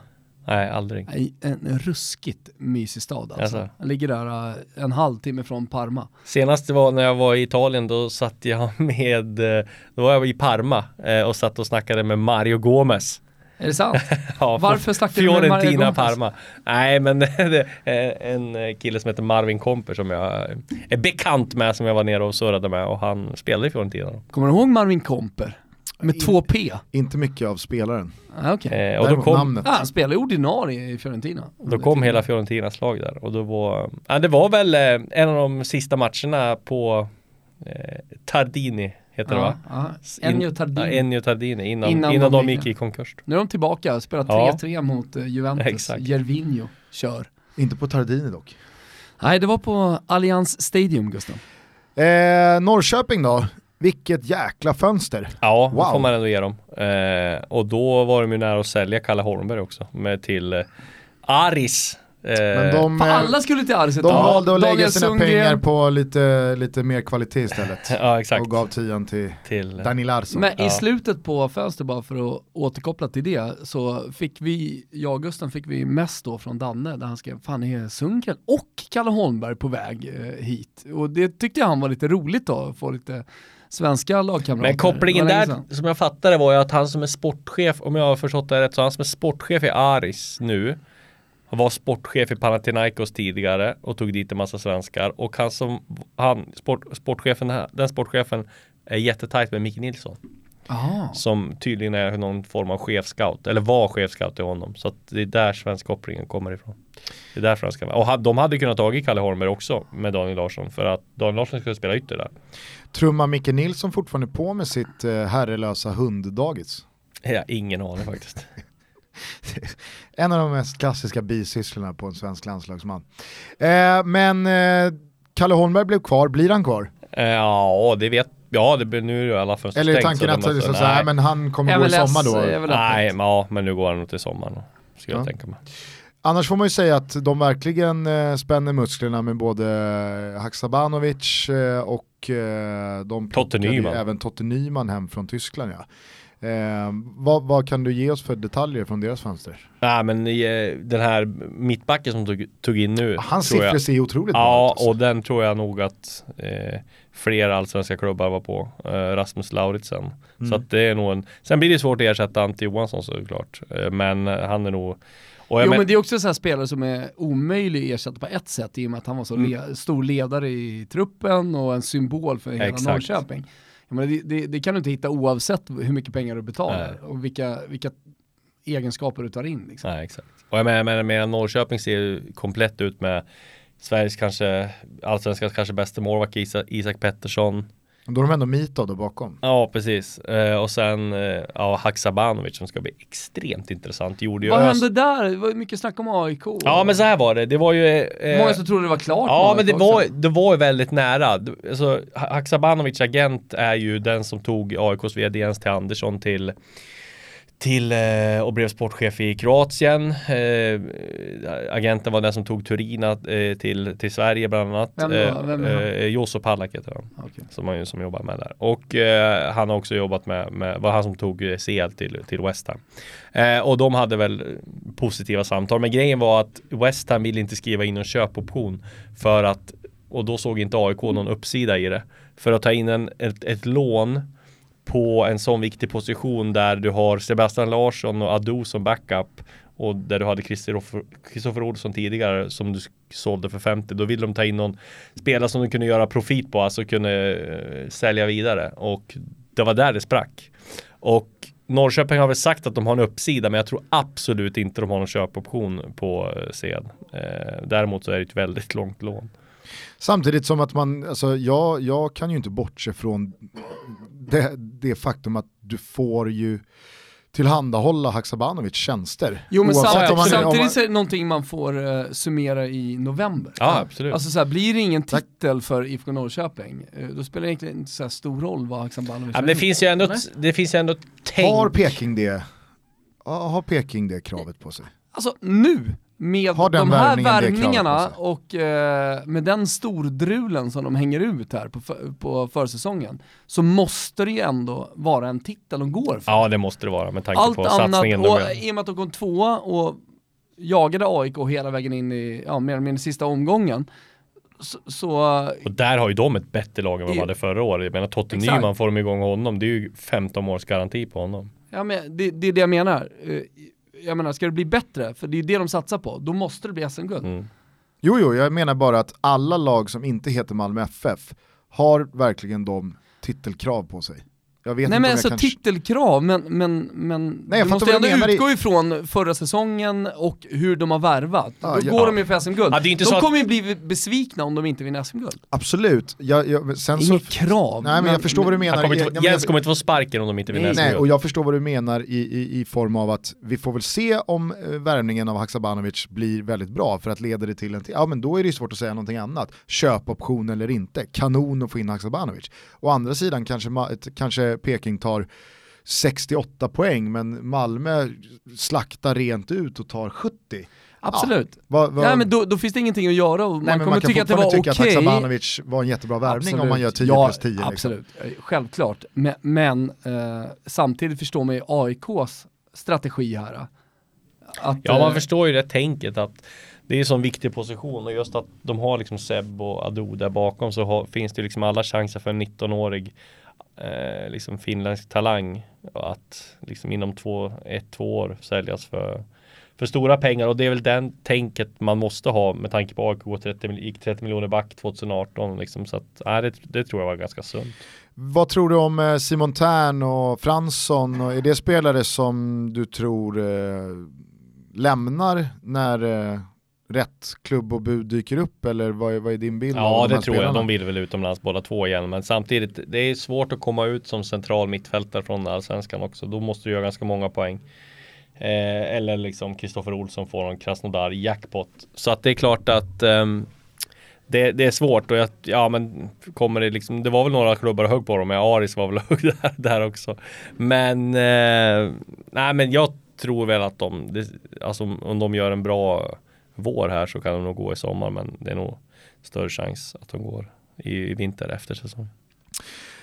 Nej, aldrig. En ruskigt mysig stad alltså. Jaså? Den ligger där eh, en halvtimme från Parma. Senast var när jag var i Italien då satt jag [laughs] med, eh, då var jag i Parma eh, och satt och snackade med Mario Gomez. Är det sant? [laughs] Ja, Varför från snackade du med Mario Fiorentina Gomez? Parma. Nej men [laughs] det är en kille som heter Marvin Komper som jag är bekant med som jag var nere och surrade med och han spelade i Fiorentina. Kommer du ihåg Marvin Komper? Med två P? Inte mycket av spelaren. Ah, Okej. Eh, och då kom, namnet. Ah, han spelar ju ordinarie i Fiorentina. då kom hela Fiorentinas lag där och då var, ja, det var väl eh, en av de sista matcherna på eh, Tardini heter det va? Ja, ja. Ennio Tardini. Ja, Ennio Tardini innan, Innan innan, de de gick- i konkurs. Nu är de tillbaka, spelar Ja. 3-3 mot eh, Juventus. Exakt. Gervinho kör. Inte på Tardini dock. Nej, det var på Allianz Stadium, Gustav. Eh, Norrköping då, vilket jäkla fönster. Ja, Wow. det får man ändå ge dem. Eh, och då var de ju nära att sälja Kalle Holmberg också med till eh, Aris. Eh, Men de, För alla skulle till Aris ett de valde att lägga Daniel sina Sundgren. pengar på lite, lite mer kvalitet istället. [laughs] Ja exakt. Och gav tian till till, Dani Larsson. Men Ja. i slutet på fönstret, bara för att återkoppla till det, så fick vi, jag och Gusten fick vi mest då från Danne, där han skrev, fan är Sundgren och Kalle Holmberg på väg eh, hit? Och det tyckte jag han var lite roligt då, att få lite svenska lagkamrater. Men kopplingen där, som jag fattade var ju att han som är sportchef, om jag har förstått det rätt, så han som är sportchef i Aris nu, var sportchef i Panathinaikos tidigare och tog dit en massa svenskar och han som, han, sport, sportchefen här, den sportchefen är jättetajt med Micke Nilsson. Aha. Som tydligen är någon form av chefscout, eller var chefscout till honom. Så det är där svensk kopplingen kommer ifrån. Det är därför han ska vara. Och de hade kunnat tagit Kalle Holmberg också med Daniel Larsson för att Daniel Larsson skulle spela ytter där. Trummar Micke Nilsson fortfarande på med sitt eh, herrelösa hunddagis? Har ingen aning faktiskt. [laughs] En av de mest klassiska bisysslorna på en svensk landslagsman. Eh, men eh, Kalle Holmberg blev kvar, blir han kvar? Eh, Ja, det vet Ja, det blir nu är ju alla fönster Eller är tanken så att så, så, här, nej. men han kommer gå i sommar då? Nej, men, ja, men nu går han nog till sommaren. Skulle Ja. jag tänka mig. Annars får man ju säga att de verkligen eh, spänner musklerna med både eh, Haksabanovic eh, och eh, de Totte Nyman. även Totte Nyman hem från Tyskland. Ja. Eh, vad, vad kan du ge oss för detaljer från deras fönster? Nej, men eh, den här mittbacken som tog, tog in nu. Hans tror jag- siffror ser otroligt bra Ja, ut. alltså. och den tror jag nog att eh, fler allsvenska klubbar var på. Eh, Rasmus Lauritsen. Mm. Så att det är nog en... Sen blir det svårt att ersätta Ante Johansson såklart. Eh, men han är nog... Och jag Jo men, men det är också så här spelare som är omöjlig att ersätta på ett sätt i och med att han var så Mm. le- stor ledare i truppen och en symbol för hela Exakt. Norrköping. Menar, det, det, det kan du inte hitta oavsett hur mycket pengar du betalar Nej. och vilka, vilka egenskaper du tar in. Liksom. Nej, exakt. Och jag menar, jag menar, jag menar Norrköping ser ju komplett ut med Sveriges kanske, allsvenskans kanske bästa målvakt Isak, Isak Pettersson. Då har de ändå Mito då bakom. Ja, precis. Eh, och sen eh, ja, Haksabanovic som ska bli extremt intressant. Gjorde ju Vad Ös- hände där? Det var mycket snack om AIK. Ja, men så här var det. Det var ju... eh, Många som trodde det var klart. Ja men det var, det var ju väldigt nära. Alltså, Ha- Haksabanovic agent är ju den som tog AIKs vd Jens till Andersson till till eh, och blev sportchef i Kroatien. Eh, agenten var den som tog Turina eh, till, till Sverige bland annat. Vem då? Eh, Vem eh, Joso Pallak heter han. Okej. Som, han, som jobbar med där. Och eh, han har också jobbat med, med var han som tog eh, CL till, till West Ham. Och de hade väl positiva samtal. Men grejen var att West Ham ville inte skriva in någon köpoption. För att, och då såg inte AIK någon uppsida i det. För att ta in en, ett, ett lån på en sån viktig position där du har Sebastian Larsson och Ado som backup och där du hade Kristoffer Olsson tidigare som du sålde för 50 då ville de ta in någon spelare som de kunde göra profit på, alltså kunde eh, sälja vidare och det var där det sprack. Och Norrköping har väl sagt att de har en uppsida men jag tror absolut inte de har någon köpoption på eh, Sed. Eh, däremot så är det ett väldigt långt lån. Samtidigt som att man, alltså jag, jag kan ju inte bortse från det, det faktum att du får ju tillhandahålla Haksabanovic tjänster. Jo men samtidigt, om man- om man- samtidigt är det någonting man får eh, summera i november. Ja, absolut. Alltså så här, blir det ingen titel för IFK Norrköping, eh, då spelar det egentligen inte så här stor roll vad Haksabanovic Ja, men det finns ju ändå, ett- det finns ju ändå ett tänk. Har Peking det? Ja, Har Peking det kravet på sig? Alltså nu, med Har den de här värvningarna och eh, med den stordrulen som de hänger ut här på, för, på försäsongen, så måste det ju ändå vara en titel de går för. Ja det måste det vara med tanke Allt på annat, satsningen de och gör. i och med att de kom tvåa och jagade AIK hela vägen in i, ja, mer eller mindre sista omgången, så, så Och där har ju de ett bättre lag än vad de I- hade förra året. Jag menar Totte Exakt. Nyman får de igång honom. Det är ju 15 års garanti på honom. ja, men det, det är det jag menar. Jag menar, ska det bli bättre, för det är det de satsar på, då måste det bli SM-guld. Mm. Jo, jo, jag menar bara att alla lag som inte heter Malmö FF har verkligen de titelkrav på sig. Jag vet Nej inte men alltså jag kan... titelkrav, men, men, men Nej, jag du måste ändå menar i- utgå ifrån förra säsongen och hur de har värvat. Ja, Då ja. går de ju för SM-guld. Ja, inte de så att- kommer ju bli besvikna om de inte vinner SM-guld. Absolut, jag, jag, sen så... Inget krav. Nej men jag förstår vad du menar. Kommer inte, Jens kommer inte få sparken om de inte vinner Nej, SM-guld. och jag förstår vad du menar i, i, i form av att vi får väl se om eh, värvningen av Haksabanovic blir väldigt bra för att leda det till en till, ja men då är det ju svårt att säga någonting annat. Köpoption eller inte, kanon att få in Haksabanovic. Å andra sidan kanske, kanske Peking tar 68 poäng men Malmö slaktar rent ut och tar 70. Absolut. Vad- vad- Ja, men då, då finns det ingenting att göra och Nej, man kommer man kan tycka att det var okej. tycka att Haksabanovic var en jättebra värvning om man gör 10 ja, plus 10. Liksom. Absolut, Eh, självklart. Men, men eh, samtidigt förstår man ju AIKs strategi här. Att, Ja man eh, förstår ju det tänket att det är en sån viktig position och just att de har liksom Seb och Ado där bakom så har, finns det liksom alla chanser för en 19-årig eh, liksom finländsk talang att liksom inom två, ett, två år säljas för, för stora pengar och det är väl den tänket man måste ha med tanke på AIK går 30, gick 30 miljoner back 2018 liksom så att nej, det, det tror jag var ganska sunt. Vad tror du om eh, Simon Tern och Fransson? Och är det spelare som du tror eh, lämnar när eh, rätt klubb och bud dyker upp? Eller vad är, vad är din bild? av Ja de det här tror jag, spelarna? de vill väl utomlands båda två igen men samtidigt det är svårt att komma ut som central mittfältare från allsvenskan också då måste du göra ganska många poäng. Eh, eller liksom Kristoffer Olsson får en Krasnodar jackpot. Så att det är klart att ehm, det, det är svårt och jag, ja men kommer det liksom, det var väl några klubbar hög på dem, men Aris var väl [laughs] hög där, där också. Men, eh, nej men jag tror väl att de, det, alltså om de gör en bra vår här så kan de nog gå i sommar men det är nog större chans att de går i, i vinter efter säsongen.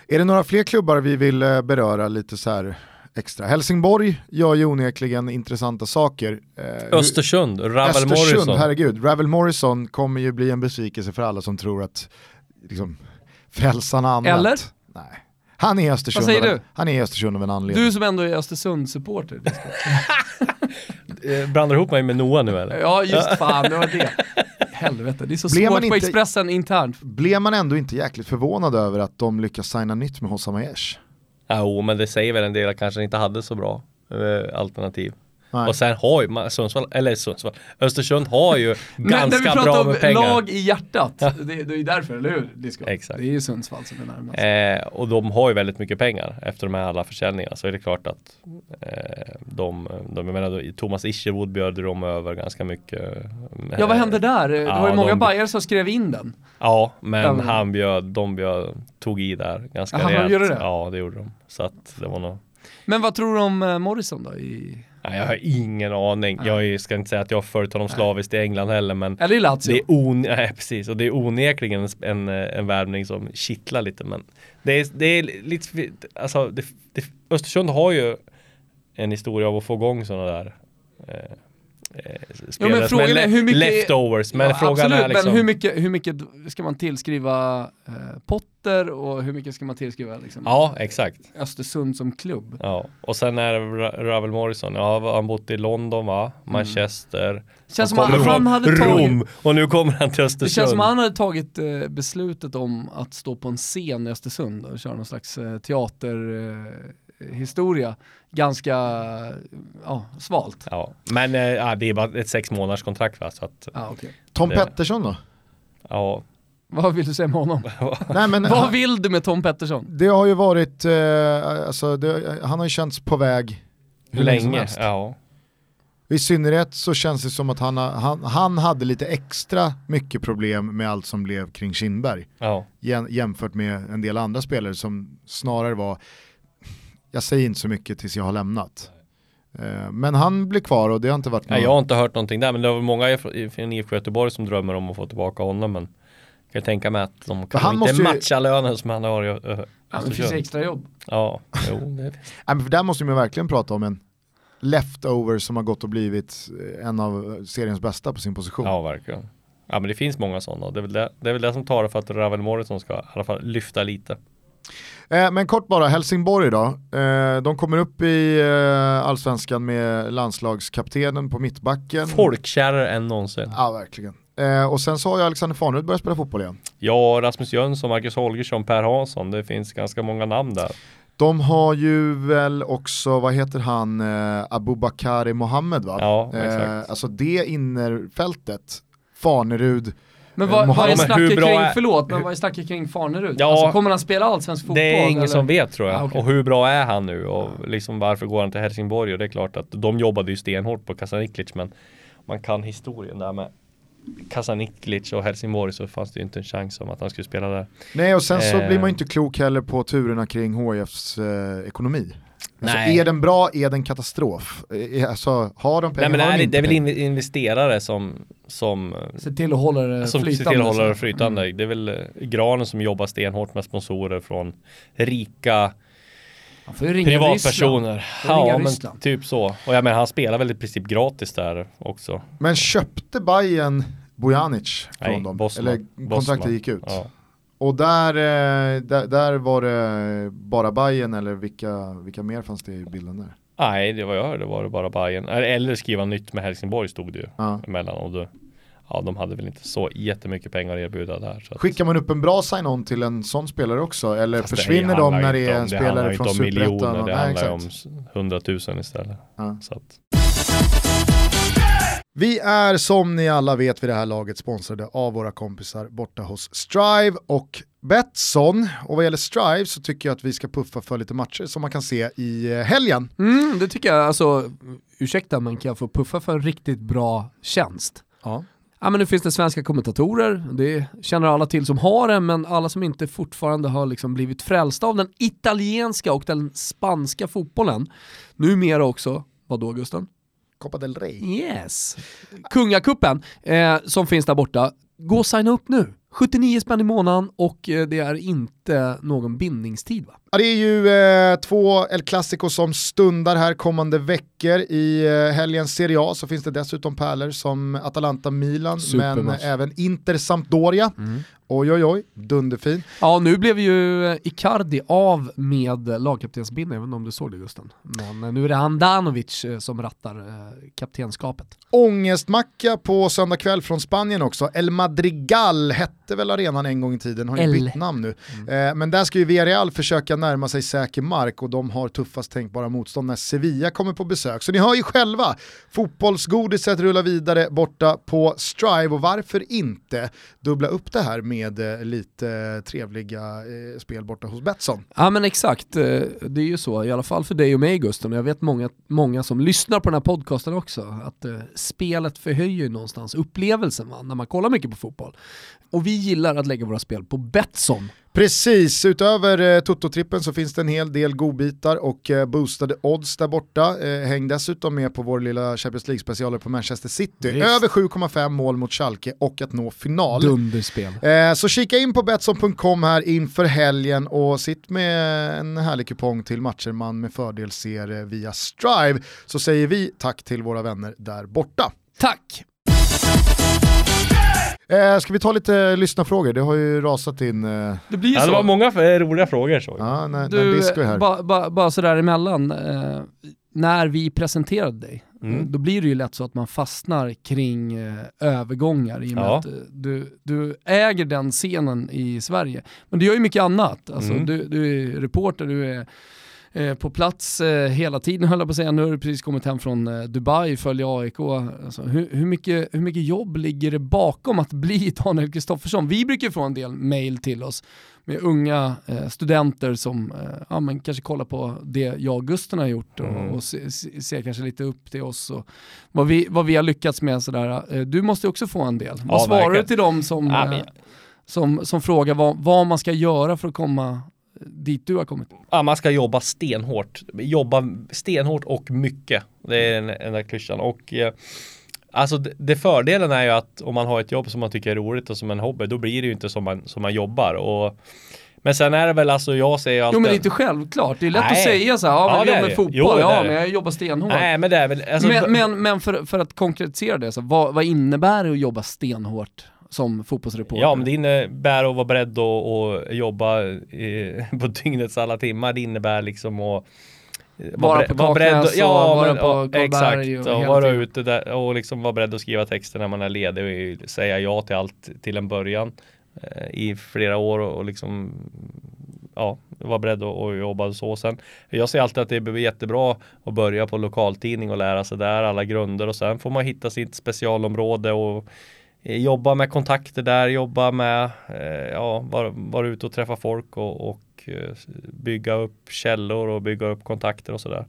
Är det några fler klubbar vi vill eh, beröra lite så här extra? Helsingborg gör ju onekligen intressanta saker. Eh, Östersund, Ravel Östersund, Morrison. herregud. Ravel Morrison kommer ju bli en besvikelse för alla som tror att liksom, frälsarna använt. Eller? Nej. Han är i Östersund, Vad säger du? han är i Östersund av en anledning. Du som ändå är Östersund-supporter. [laughs] Eh, Blandar ihop mig med Noah nu eller? Ja just fan, det var det. Helvete, det är så Blev man svårt på inte- Expressen internt. Blev man ändå inte jäkligt förvånad över att de lyckas signa nytt med Hossam Aiesh? Jo, men det säger väl en del att kanske inte hade så bra eh, alternativ. Nej. Och sen har ju man, Sundsvall, eller Sundsvall, Östersund har ju [laughs] Men när vi ganska bra pratar med om pengar. lag i hjärtat, det, det är ju därför, eller hur? Disco? Exakt. Det är ju Sundsvall som är närmast. Eh, och de har ju väldigt mycket pengar efter de här alla försäljningarna. Så är det klart att eh, de, de, jag menar, Thomas Isherwood bjöd de över ganska mycket. eh, Ja vad hände där? Det var ju ja, många de- bajare som skrev in den. Ja, men Ja, men- han bjöd, de bjöd, tog i där ganska Jaha, de rejält. gjorde det? Ja, det gjorde de. Så att det var nog Men vad tror du om eh, Morrison då? I... Nej, jag har ingen aning. Jag ska inte säga att jag har följt honom slaviskt i England heller men Eller i Lazio? det är, on [laughs] nej, precis, och det är onekligen en, en värvning som kittlar lite men det är, det är lite, alltså det, det, Östersund har ju en historia av att få igång sådana där eh, eh, Jo, men är hur mycket... leftovers. Men ja, frågan absolut, är liksom... men hur mycket, hur mycket ska man tillskriva eh, Potter och hur mycket ska man tillskriva liksom, Ja, exakt. Östersund som klubb? Ja, och sen är det Ra- Ravel Morrison, ja han bott i London va? Manchester. Mm. Känns som Han han hade Rom tagit, och nu kommer han till Östersund. det känns som han hade tagit eh, beslutet om att stå på en scen i Östersund och köra någon slags eh, teaterhistoria ganska ja, svalt. Ja, men ja, det är bara ett sex månaders kontrakt va? Så att, Ah, okay. Tom Det- Pettersson då? ja. Vad vill du säga med honom? [laughs] Nej, men Vad vill du med Tom Pettersson? det har ju varit, eh, alltså, det, han har ju känts på väg hur länge som Länge. helst. Ja. I synnerhet så känns det som att han, han, han hade lite extra mycket problem med allt som blev kring Kindberg Ja. jäm- jämfört med en del andra spelare som snarare var, jag säger inte så mycket tills jag har lämnat. Eh, Men han blir kvar och det har inte varit Nej, jag har inte hört någonting där men det var många från IFK Göteborg som drömmer om att få tillbaka honom men jag kan tänka mig att de kan han inte måste ju- matcha lönen som han har i Östersund. finns extra jobb. Ja, jo det finns. [laughs] Nej, men för där måste man verkligen prata om en leftover som har gått och blivit eh, en av seriens bästa på sin position. Ja, verkligen. Ja, men det finns många sådana. Det är väl det, det, är väl det som tar det för att Ravel Morrison ska i alla fall lyfta lite. Eh, men kort bara, Helsingborg då. Eh, de kommer upp i eh, allsvenskan med landslagskaptenen på mittbacken. Folkkärare än någonsin. Ja, verkligen. Och sen så har ju Alexander Farnerud börjat spela fotboll igen. Ja, Rasmus Jönsson, Marcus Holgersson, Per Hansson. Det finns ganska många namn där. De har ju väl också, vad heter han, eh, Abubakari Mohammed va? Ja, exakt. alltså det innerfältet, Farnerud, Men vad, vad är snacket bra kring, är- förlåt, men vad är snacket kring Farnerud? Ja. alltså, kommer han spela allsvensk fotboll? Det är ingen eller? som vet tror jag. Ah, okej. Och hur bra är han nu? Och liksom varför går han till Helsingborg? Och det är klart att de jobbade ju stenhårt på Kasaniklic men man kan historien där med Kasaniklic och Helsingborg så fanns det ju inte en chans om att han skulle spela där. Nej och sen så Eh. blir man ju inte klok heller på turerna kring HIFs eh, ekonomi. Alltså, är den bra, är den katastrof? Eh, Alltså, har de pengar, Nej men har är de det, inte det är väl investerare som, som Se till att hålla det som ser flytande. till att hålla det flytande. Mm. Det är väl eh, Granen som jobbar stenhårt med sponsorer från rika Han får ju ringa Ryssland. privatpersoner. Ja men typ så. Och jag menar han spelar väl i princip gratis där också. Men köpte Bayern Bojanic från Nej, dem? Bosman. Eller kontraktet Bosman. gick ut? Ja. Och där, eh, där, där var det bara Bayern eller vilka, vilka mer fanns det i bilden där? Nej, det var jag hörde var det bara Bayern. Eller skriva nytt med Helsingborg stod det ju Ja. emellan. Och då, ja, de hade väl inte så jättemycket pengar att erbjuda där. Så Skickar man upp en bra sign-on till en sån spelare också? Eller Fast det försvinner de handlar när det är en spelare Det från handlar ju inte om Superettan? miljoner, det Nej, handlar om hundratusen istället. Ja. Så att, Vi är som ni alla vet vid det här laget sponsrade av våra kompisar borta hos Strive och Betsson. Och vad gäller Strive så tycker jag att vi ska puffa för lite matcher som man kan se i eh, helgen. Mm, det tycker jag, alltså, ursäkta men kan jag få puffa för en riktigt bra tjänst? Ja. Ja men nu finns det svenska kommentatorer, det känner alla till som har det, men alla som inte fortfarande har liksom blivit frälsta av den italienska och den spanska fotbollen. Numera också, vad då Gusten? Copa del Rey. Yes. Kungakuppen eh, som finns där borta. Gå och signa upp nu. 79 spänn i månaden och eh, det är inte någon bindningstid va? Ja, det är ju eh, två El Clasico som stundar här kommande veckor. I eh, helgens Serie A så finns det dessutom pärlor som Atalanta-Milan, men även Inter-Sampdoria. Oj oj oj, dunderfin. Ja, nu blev ju eh, Icardi av med lagkaptensbindeln, inte om du såg det Gusten. Men eh, nu är det Handanovic eh, som rattar kaptenskapet. Ångestmacka på söndag kväll från Spanien också. El Madrigal hette väl arenan en gång i tiden, har ju El. bytt namn nu. Eh, Eh, men där ska ju Villarreal försöka närma sig säker mark och de har tuffast tänkbara motstånd när Sevilla kommer på besök. Så ni hör ju själva, fotbollsgodiset rullar vidare borta på Strive och varför inte dubbla upp det här med eh, lite eh, trevliga eh, spel borta hos Betsson. Ja men exakt, eh, det är ju så, i alla fall för dig och mig Gusten, och jag vet många, många som lyssnar på den här podcasten också, att eh, spelet förhöjer någonstans upplevelsen va? när man kollar mycket på fotboll. Och vi gillar att lägga våra spel på Betsson. Precis, utöver eh, Toto-trippen så finns det en hel del godbitar och eh, boostade odds där borta. Eh, häng dessutom med på vår lilla Champions League-specialer på Manchester City. Visst. Över 7,5 mål mot Schalke och att nå final. Dunderspel. Eh, så kika in på Betsson.com här inför helgen och sitt med en härlig kupong till matcher man med fördel ser eh, via Strive. Så säger vi tack till våra vänner där borta. Tack! Eh, ska vi ta lite lyssnarfrågor? Det har ju rasat in. Eh, Det blir ju Ja, det så. var många för- roliga frågor så. ja, när, när Du, Disco är här. ba, ba, bara sådär emellan, eh, när vi presenterade dig, Mm. eh, då blir det ju lätt så att man fastnar kring eh, övergångar i och med Ja. att eh, du, du äger den scenen i Sverige. Men du gör ju mycket annat. Alltså, Mm. du, du är reporter, du är eh, på plats eh, hela tiden [laughs] höll jag på att säga. Nu har du precis kommit hem från eh, Dubai, följer AIK. Alltså, hur, hur, mycket, hur mycket jobb ligger det bakom att bli [laughs] Daniel Kristoffersson? Vi brukar få en del mail till oss med unga eh, studenter som eh, ja, men kanske kollar på det jag och Gusten har gjort och, Mm. och se- se- ser kanske lite upp till oss och vad vi, vad vi har lyckats med. Sådär. Du måste också få en del. Vad Ja, svarar verkligen. du till dem som, Ja, men- som, som frågar vad, vad man ska göra för att komma dit du har kommit? Ja, man ska jobba stenhårt. Jobba stenhårt och mycket. Det är den, den där klyschan. Och eh, alltså det, det fördelen är ju att om man har ett jobb som man tycker är roligt och som en hobby, då blir det ju inte som man, som man jobbar. Och, men sen är det väl alltså, jag säger alltid... Jo men det är inte självklart, det är lätt att Nej. säga så här, ja, Ja, men det jag jobbar med fotboll, Jo, ja men jag jobbar stenhårt. Nej men det är väl... Alltså, men men, men för, för att konkretisera det, så, vad, vad innebär det att jobba stenhårt som fotbollsreporter? Ja, men det innebär att vara beredd att, att jobba eh, [laughs] på dygnets alla timmar. Det innebär liksom att eh, Vara bre- på beredd Kaknäs att- och vara men- på ja, Karlberg Exakt, och och vara tiden. ute där och liksom vara beredd att skriva texter när man är ledig och säga ja till allt till en början eh, i flera år och, och liksom ja, vara beredd att, jobba så sen. Jag ser alltid att det är jättebra att börja på lokaltidning och lära sig där alla grunder och sen får man hitta sitt specialområde och Eh, jobba med kontakter där, jobba med, eh, ja, vara, vara ute och träffa folk och, och eh, bygga upp källor och bygga upp kontakter och sådär.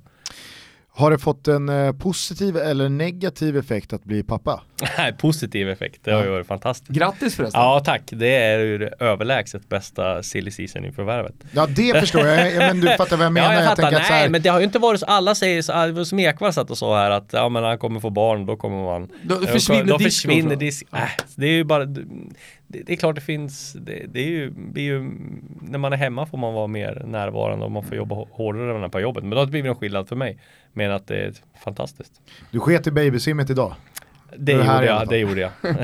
Har det fått en eh, positiv eller negativ effekt att bli pappa? [laughs] Nej, positiv effekt, det har ju varit fantastiskt. Grattis förresten. Ja tack, det är ju det överlägset bästa silly season i förvärvet. Ja det [laughs] förstår jag, Ja, men du fattar vad jag menar. Ja, jag fattar. tänker att så här, Nej, men det har ju inte varit så. Alla säger så, som Ekwall satt och sa här att ja, men han kommer få barn, då kommer man Då försvinner då disco, försvinner tror jag. disk. Äh, det är ju bara det, det är klart det finns det, det är ju, blir ju när man är hemma får man vara mer närvarande och man får jobba hå- hårdare än på jobbet. Men då har det blivit en skillnad för mig. Men att det är fantastiskt. Du sket i babysimmet idag. Det är här gjorde jag, det gjorde jag. [laughs] [laughs]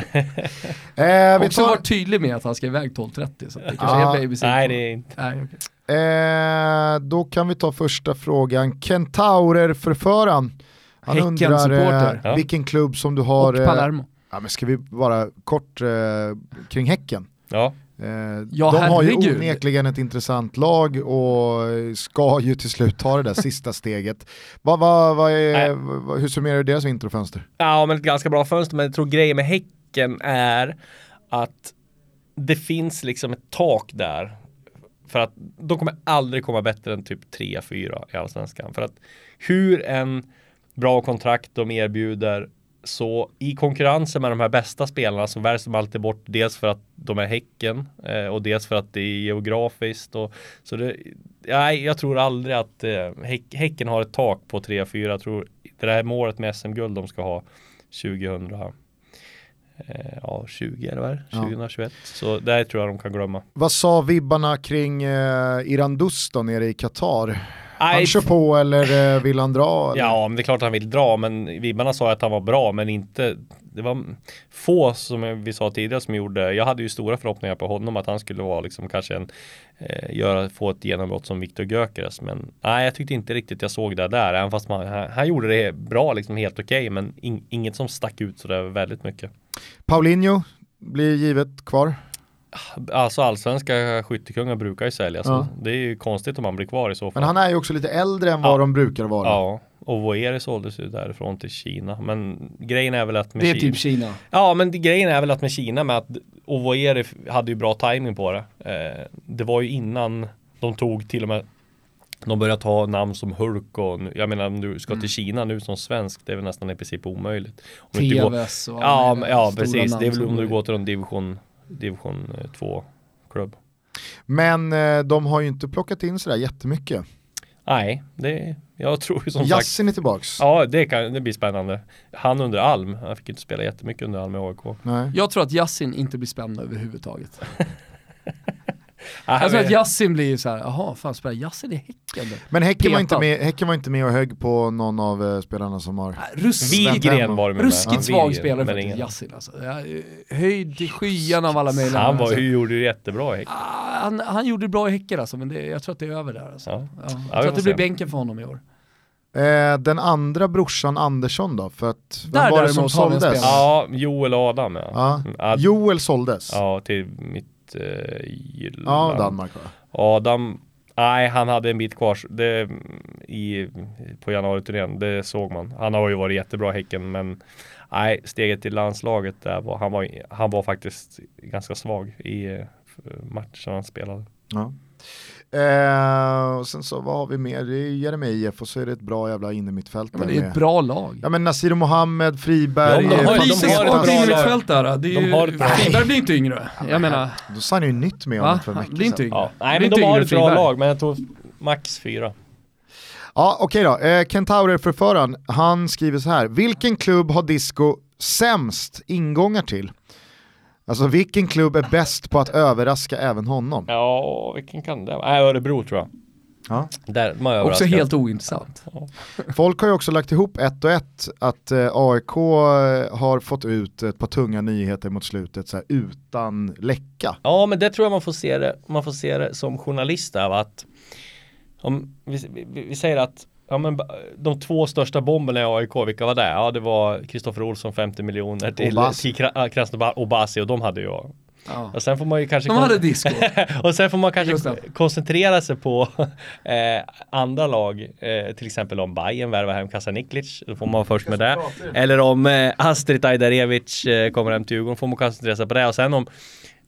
Eh, vi Också tar, varit tydlig med att han ska iväg 12.30 så det kanske Ja. är babysit. Nej, det är inte. Nej, okej. eh, då kan vi ta första frågan. Kentaurer-förföraren. Han undrar eh, vilken klubb som du har. Och eh, Palermo. Ja, men ska vi vara kort eh, kring Häcken? Ja, Eh, Ja, de har ju onekligen ett intressant lag och ska ju till slut ta det där [laughs] sista steget. Vad, vad, vad är, hur summerar du deras vinterfönster? Ja, men ett ganska bra fönster. Men jag tror grejen med Häcken är att det finns liksom ett tak där. För att de kommer aldrig komma bättre än typ 3-4 i Allsvenskan. För att hur en bra kontrakt de erbjuder så i konkurrensen med de här bästa spelarna så väljs de alltid bort dels för att de är Häcken eh, och dels för att det är geografiskt. Och, så det, nej, jag tror aldrig att eh, häck, Häcken har ett tak på 3-4. Jag tror det här målet med SM-guld de ska ha 2000 eh, ja, 20 eller vad är det? Ja. 2021. Så det här tror jag de kan glömma. Vad sa vibbarna kring eh, Irandus då nere i Qatar? Han kör på eller eh, vill han dra? Eller? Ja, men det är klart han vill dra, men vibbarna sa att han var bra, men inte det var få som vi sa tidigare som gjorde, jag hade ju stora förhoppningar på honom att han skulle vara liksom kanske en, eh, göra, få ett genombrott som Viktor Gyökeres. Men nej, jag tyckte inte riktigt jag såg det där, även fast man, han, han gjorde det bra, liksom helt okej, men in, inget som stack ut sådär väldigt mycket. Paulinho blir givet kvar. Alltså allsvenska skyttekungar brukar ju säljas, Ja. det är ju konstigt om han blir kvar i så fall. Men han är ju också lite äldre än vad Ja. de brukar vara. Ja, och Voeri såldes ju därifrån till Kina. Men grejen är väl att med Det är Kina... typ Kina. Ja, men grejen är väl att med Kina med att Ovoeri hade ju bra timing på det. Eh, det var ju innan de tog till och med de började ta namn som Hulk och jag menar om du ska till Kina nu som svensk det är väl nästan i princip omöjligt. Om går, TVS och ja, ja precis. Det är väl om du går till en division, division 2 klubb. Men eh, de har ju inte plockat in sådär jättemycket. Nej, det, jag tror ju som sagt. Yassin är tillbaks. Ja, det, kan, det blir spännande. Han under Alm, han fick inte spela jättemycket under Alm i AIK. Nej. Jag tror att Yassin inte blir spänd överhuvudtaget. [laughs] Ah, Jag tror att Yassin blir så här, jaha, fan spelar Yassin i Häcken? Men Häcken var, inte med, Häcken var inte med och högg på någon av eh, spelarna som har... Rusk, Widgren var det med. ruskigt Ja, svag spelare faktiskt, Yassin alltså. Höjd till skyan av alla möjliga. Han var, alltså. gjorde det jättebra i Häcken. Ah, han, han gjorde det bra i Häcken alltså, men det, jag tror att det är över där alltså. Ja. Ja. Jag tror att det blir se. bänken för honom i år. Eh, den andra brorsan Andersson då? För att, vem Där var det som såldes? Ja, Joel Adam ja. Ad- Joel såldes. Ja, till mitt uh, Jylland. Ja, Danmark va? Adam, nej han hade en bit kvar det, i, på januari-turnén, det såg man. Han har ju varit jättebra i Häcken men nej, steget till landslaget där var, han var, han var faktiskt ganska svag i eh, matchen han spelade. Ja. Eh, och sen så vad har vi mer? Det är Jeremejeff och så är det ett bra jävla innermittfält Ja, men där det är ett bra lag. Ja men Nasir Mohammed, Friberg, Ja, de har- de har ett svagt bra lag. innermittfält där. Det är De har ett ju, Friberg blir inte yngre. Jag menar, Då sa han ju nytt med honom för en vecka inte sedan. yngre. Ja, nej men de har ett bra Friberg. lag men jag tror max fyra. Ja okej då, eh, Kentaurer förföraren, han skriver så här. Vilken klubb har Disco sämst ingångar till? Alltså vilken klubb är bäst på att överraska även honom? Ja, vilken kan det vara? Nej, Örebro tror jag. Ja. Där, man Också helt ointressant. Folk har ju också lagt ihop ett och ett att eh, AIK har fått ut ett par tunga nyheter mot slutet så här, utan läcka. Ja men det tror jag man får se det, man får se det som journalist av att om vi, vi, vi säger att ja, men, de två största bomberna i AIK, vilka var det? Ja det var Kristoffer Olsson 50 miljoner till, Obasi. till Kra- ja, Krasnodar och Basi och de hade ju Ja. och sen får man ju kanske De kon- hade disco. [laughs] och sen får man kanske koncentrera sig på [laughs] eh, andra lag, eh, till exempel om Bayern värvar hem Kasaniklic, då får man vara först med det. Eller om eh, Astrid Ajdarevic eh, kommer hem till Djurgården får man koncentrera sig på det. Och sen om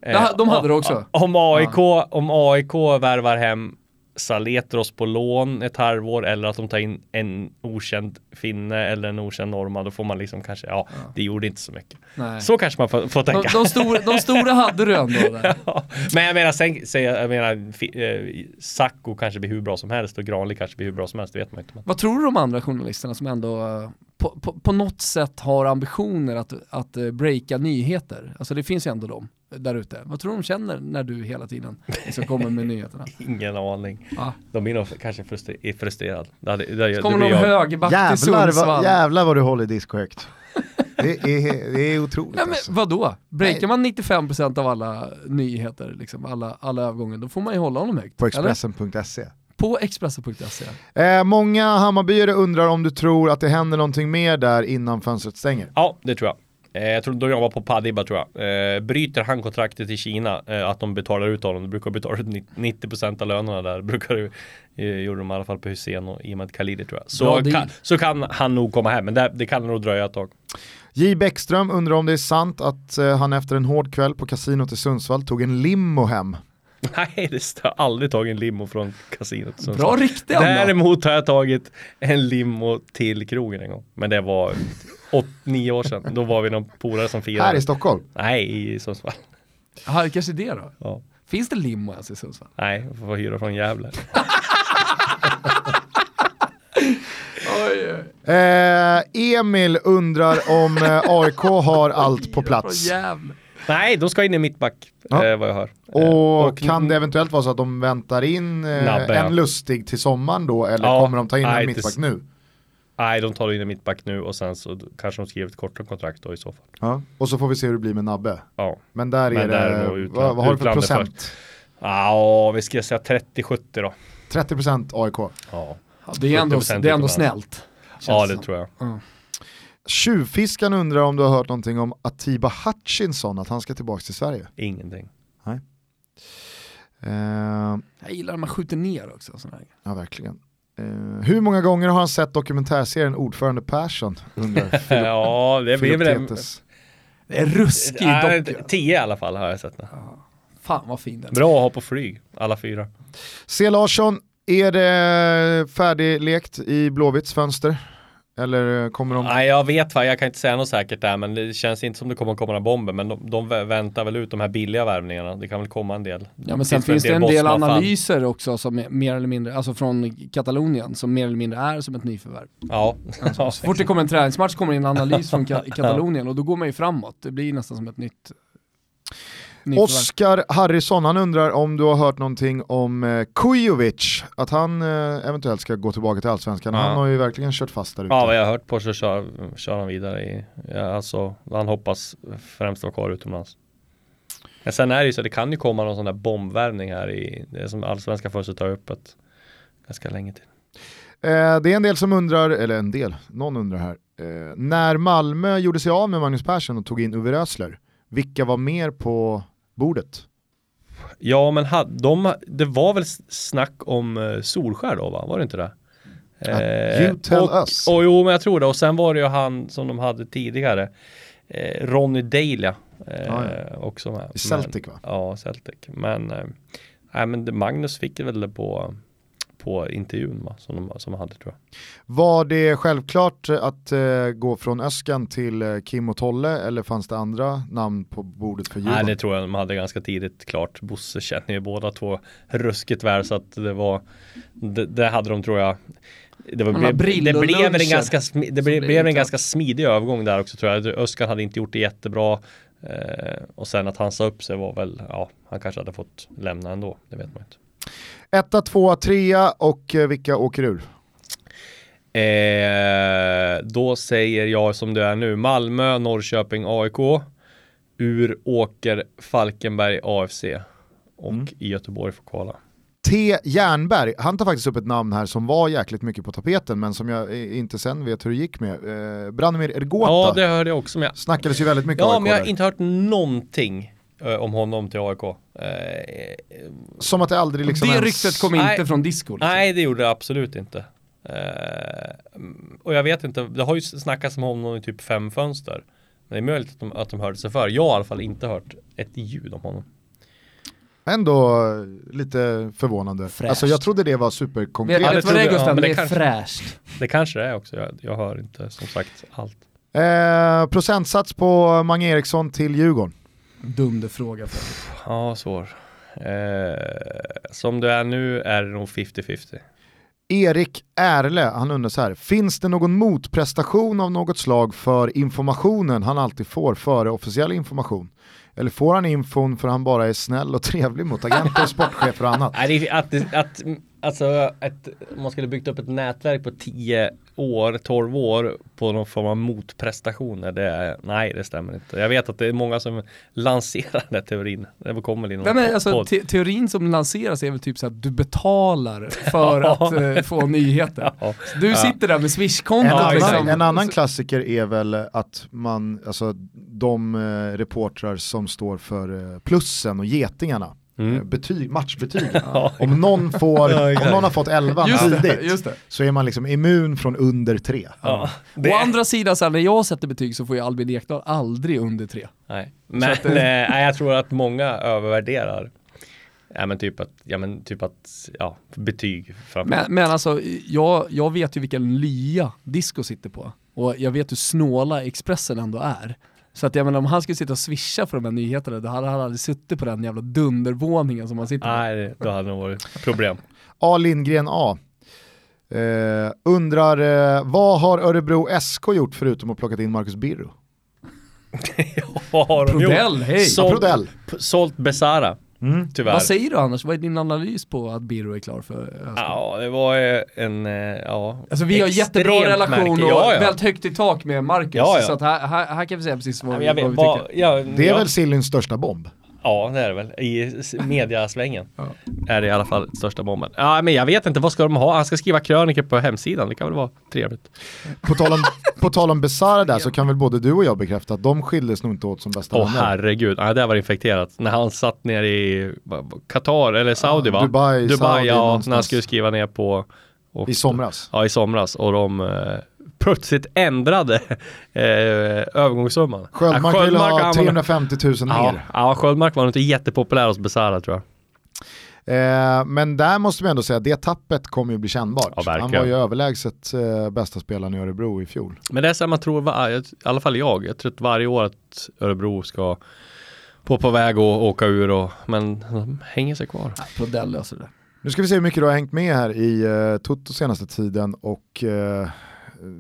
eh, Ja, de hade det också. Om AIK, om AIK värvar hem Saletros på lån ett halvår eller att de tar in en okänd finne eller en okänd norrman, då får man liksom kanske, ja, det gjorde inte så mycket. Nej. Så kanske man får, får De, tänka. de, stora, de stora hade du ändå. [laughs] Ja, men jag menar, sen, sen, jag menar, eh, Sacco kanske blir hur bra som helst och Granli kanske blir hur bra som helst, det vet man inte. Vad tror du om andra journalisterna som ändå eh, på, på, på något sätt har ambitioner att, att eh, breaka nyheter? Alltså det finns ju ändå de där ute. Vad tror du de känner när du hela tiden liksom kommer med nyheterna? [laughs] Ingen aning. Ja. De blir nog kanske frustre- är frustrerade. Det, det, det Kommer blir någon jag. högerback till Jävlar Sundsvall? jävlar vad du håller disco högt. Det är, det är otroligt men alltså. vadå? Breakar man 95% av alla nyheter, liksom, alla, alla övergångar, då får man ju hålla honom högt. På? Expressen.se. På Expressen.se. Eh, många Hammarbyare undrar om du tror att det händer någonting mer där innan fönstret stänger. Ja, det tror jag. Eh, jag tror de jobbar på Padiba tror jag. Eh, bryter han kontraktet i Kina, eh, att de betalar ut honom, de brukar betala ut 90% av lönerna där, [laughs] brukar det, eh, gjorde de i alla fall på Hussein och Imad Khalili tror jag. Så, kan, så kan han nog komma hem, men det, det kan nog dröja ett tag. J Bäckström undrar om det är sant att eh, han efter en hård kväll på kasinot i Sundsvall tog en limo hem. [laughs] Nej, det har aldrig tagit en limo från kasinot. Sundsvall. Bra rykte. Däremot har jag tagit en limo till krogen en gång. Men det var åt, nio år sedan. Då var vi någon polare som firade. Här i Stockholm. Nej, i Sundsvall. Jaha, kanske det då? Ja. Finns det limo ens i Sundsvall? Nej, jag får hyra från Gävle. [laughs] Eh, Emil undrar om eh, AIK har allt på plats. Nej, de ska in i mittback, Ja. eh, vad jag hör. Och, Eh, kan det eventuellt vara så att de väntar in eh, Nabbe, en ja. lustig till sommaren då eller Ja, kommer de ta in nej, en det- mittback nu? Nej, de tar in en mittback nu och sen så kanske de skriver ett kortare kontrakt då i så fall. Ja. Och så får vi se hur det blir med Nabbe. Ja. Men där är Men det, där är nog utland- vad, vad har du för procent? Ja, vi ska säga 30-70 då. 30% AIK. Ja, det är ändå, 70% det är ändå snällt. ja det tror jag. Tjuvfiskan undrar om du har hört någonting om Atiba Hutchinson, att han ska tillbaka till Sverige. Ingenting. Eh, Jag gillar när man skjuter ner också. Sån här. ja, verkligen. Eh, hur många gånger har han sett dokumentärserien Ordförande Persson? [laughs] Ja, det blir väl en... Det är ruskig Nej, docka. Tio i alla fall har jag sett. det. Fan vad fin den. Bra att ha på flyg, alla fyra. C. Larsson, är det färdiglekt i Blåvitts fönster? Eller kommer de... Nej jag vet vad, jag kan inte säga något säkert där men det känns inte som det kommer att komma några bomber men de, de vä- väntar väl ut de här billiga värvningarna. Det kan väl komma en del. Ja men sen finns det en del analyser också som är mer eller mindre, alltså från Katalonien, som mer eller mindre är som ett nyförvärv. Ja. Så fort det kommer en träningsmatch kommer det en analys från Ka- [laughs] Katalonien och då går man ju framåt. Det blir nästan som ett nytt. Oskar Harrison, han undrar om du har hört någonting om eh, Kujovic, att han eh, eventuellt ska gå tillbaka till Allsvenskan. Ja. Han har ju verkligen kört fast där ute. Ja vad jag har hört på så kör, kör han vidare i, ja, alltså han hoppas främst vara kvar utomlands. Men sen är det ju så, det kan ju komma någon sån där bombvärvning här i, det som allsvenska fönstret tar öppet ganska länge till. Eh, det är en del som undrar, eller en del, någon undrar här. Eh, när Malmö gjorde sig av med Magnus Persson och tog in Uwe Rösler, vilka var mer på bordet? Ja men had, de, det var väl snack om eh, Solskär då va? Var det inte det? Eh, you tell och, us. Och, jo men jag tror det. Och sen var det ju han som de hade tidigare. Eh, Ronny Deila. Eh, Ja, ja. Också med. Celtic va? Ja, Celtic. Men, eh, nej, men Magnus fick det väl på, på intervjun va? Som de, som de hade tror jag. Var det självklart att eh, gå från Öskan till eh, Kim och Tolle eller fanns det andra namn på bordet för Djurgården? Nej det tror jag de hade ganska tidigt klart. Bosse känner ju båda två ruskigt väl så att det var Det, det hade de tror jag det, var, blev, det blev en ganska, det blev, det blev en ganska smidig övergång där också tror jag. Öskan hade inte gjort det jättebra eh, Och sen att han sa upp sig var väl, ja han kanske hade fått lämna ändå, det vet man inte. Etta, tvåa, trea och eh, vilka åker ur? Eh, då säger jag som det är nu Malmö, Norrköping, AIK Ur åker Falkenberg AFC Och Mm. i Göteborg får kvala. T. Jernberg, han tar faktiskt upp ett namn här som var jäkligt mycket på tapeten men som jag eh, inte sen vet hur det gick med. Eh, Branimir Ergota Ja det hörde jag också jag, snackades ju väldigt mycket Ja AIK men jag har där. inte hört någonting om honom till AIK. Eh, Som att det aldrig liksom det ens- ryktet kom Nej. inte från disco. Liksom. nej det gjorde det absolut inte. Eh, och jag vet inte, det har ju snackats om honom i typ fem fönster. Men det är möjligt att de, att de hörde sig för. Jag har i alla fall inte hört ett ljud om honom. Ändå eh, lite förvånande. Fräscht. Alltså jag trodde det var superkonkret. Ja, det det trodde. Gustav? Ja, men det det är kanske- fräscht. Det kanske det är också, jag, jag hör inte som sagt allt. Eh, procentsats på Mange Eriksson till Djurgården. Dunderfråga. Fredrik. Ja, svår. Eh, som det är nu är det nog 50-50. Erik Erle, han undrar så här, finns det någon motprestation av något slag för informationen han alltid får före officiell information? Eller får han infon för han bara är snäll och trevlig mot agenter, [laughs] sportchefer och annat? Nej, att, att, alltså, ett, man skulle byggt upp ett nätverk på 10 år, 12 år på någon form av motprestationer. Det är, nej, det stämmer inte. Jag vet att det är många som [laughs] lanserar den här teorin. Det kommer i någon Nej, men alltså, te teorin som lanseras är väl typ så att du betalar för [laughs] att eh, få nyheter. Ja. Du sitter där med En, swishkontot annan, liksom. en annan klassiker är väl att man, alltså de eh, reportrar som står för eh, plussen och getingarna, Mm. eh, betyg, matchbetyg. [laughs] Om någon får, om någon har fått 11 Just det, tidigt just det. så är man liksom immun från under 3. Ja, Å andra sidan, så här, när jag sätter betyg så får ju Albin Ekdal aldrig under tre. nej. Men att det- eh, nej, jag tror att många övervärderar Ja men typ att, ja men typ att, ja, betyg framför Men, men alltså, jag, jag vet ju vilken lya Disco sitter på. Och jag vet hur snåla Expressen ändå är. Så att jag menar om han skulle sitta och swisha för de här nyheterna, då hade han aldrig suttit på den jävla dundervåningen som han sitter på. Nej, det- då hade det varit problem. A. Lindgren A. Eh, undrar, eh, vad har Örebro SK gjort förutom att plocka in Marcus Birro? [laughs] Vad har de gjort? Prodell, hej! Sålt, Prodell. p- sålt Besara, tyvärr. Vad säger du annars? Vad är din analys på att Birro är klar för ÖSK? Ja, det var en, eh, ja. Alltså vi har jättebra relation märke. och Ja, ja. väldigt högt i tak med Marcus. Ja, ja. Så att här, här, här kan vi säga precis vad, Ja, vi- Jag vad vet, vi tycker. ja, Det är ja, väl Sillins största bomb? Ja, det är det väl. I [laughs] mediasvängen Ja. är det i alla fall största bomben. Ja, men jag vet inte, vad ska de ha? Han ska skriva krönikor på hemsidan, det kan väl vara trevligt. På tal om, på tal om Besara där så kan väl både du och jag bekräfta att de skildes nog inte åt som bästa Åh vänner. herregud, ja, det var infekterat. När han satt ner i Qatar, eller Saudi va? Dubai, Saudi Dubai ja, någonstans. när han skulle skriva ner på och, I somras. Ja, i somras och de eh, plötsligt ändrade [laughs] eh, övergångssumman. Sköldmark Ja, ville ha han var- 350 000 Ja, mer. ja, Sköldmark var nog inte jättepopulär hos Besara tror jag. Eh, men där måste man ändå säga att det tappet kommer ju bli kännbart. Ja, Han var ju överlägset eh, bästa spelaren i Örebro i fjol. Men det är så här man tror, var, i alla fall jag, jag tror att varje år att Örebro ska på, på väg att åka ur och, men de hänger sig kvar. Ja, Prodell löser det. Nu ska vi se hur mycket du har hängt med här i uh, Toto senaste tiden och uh,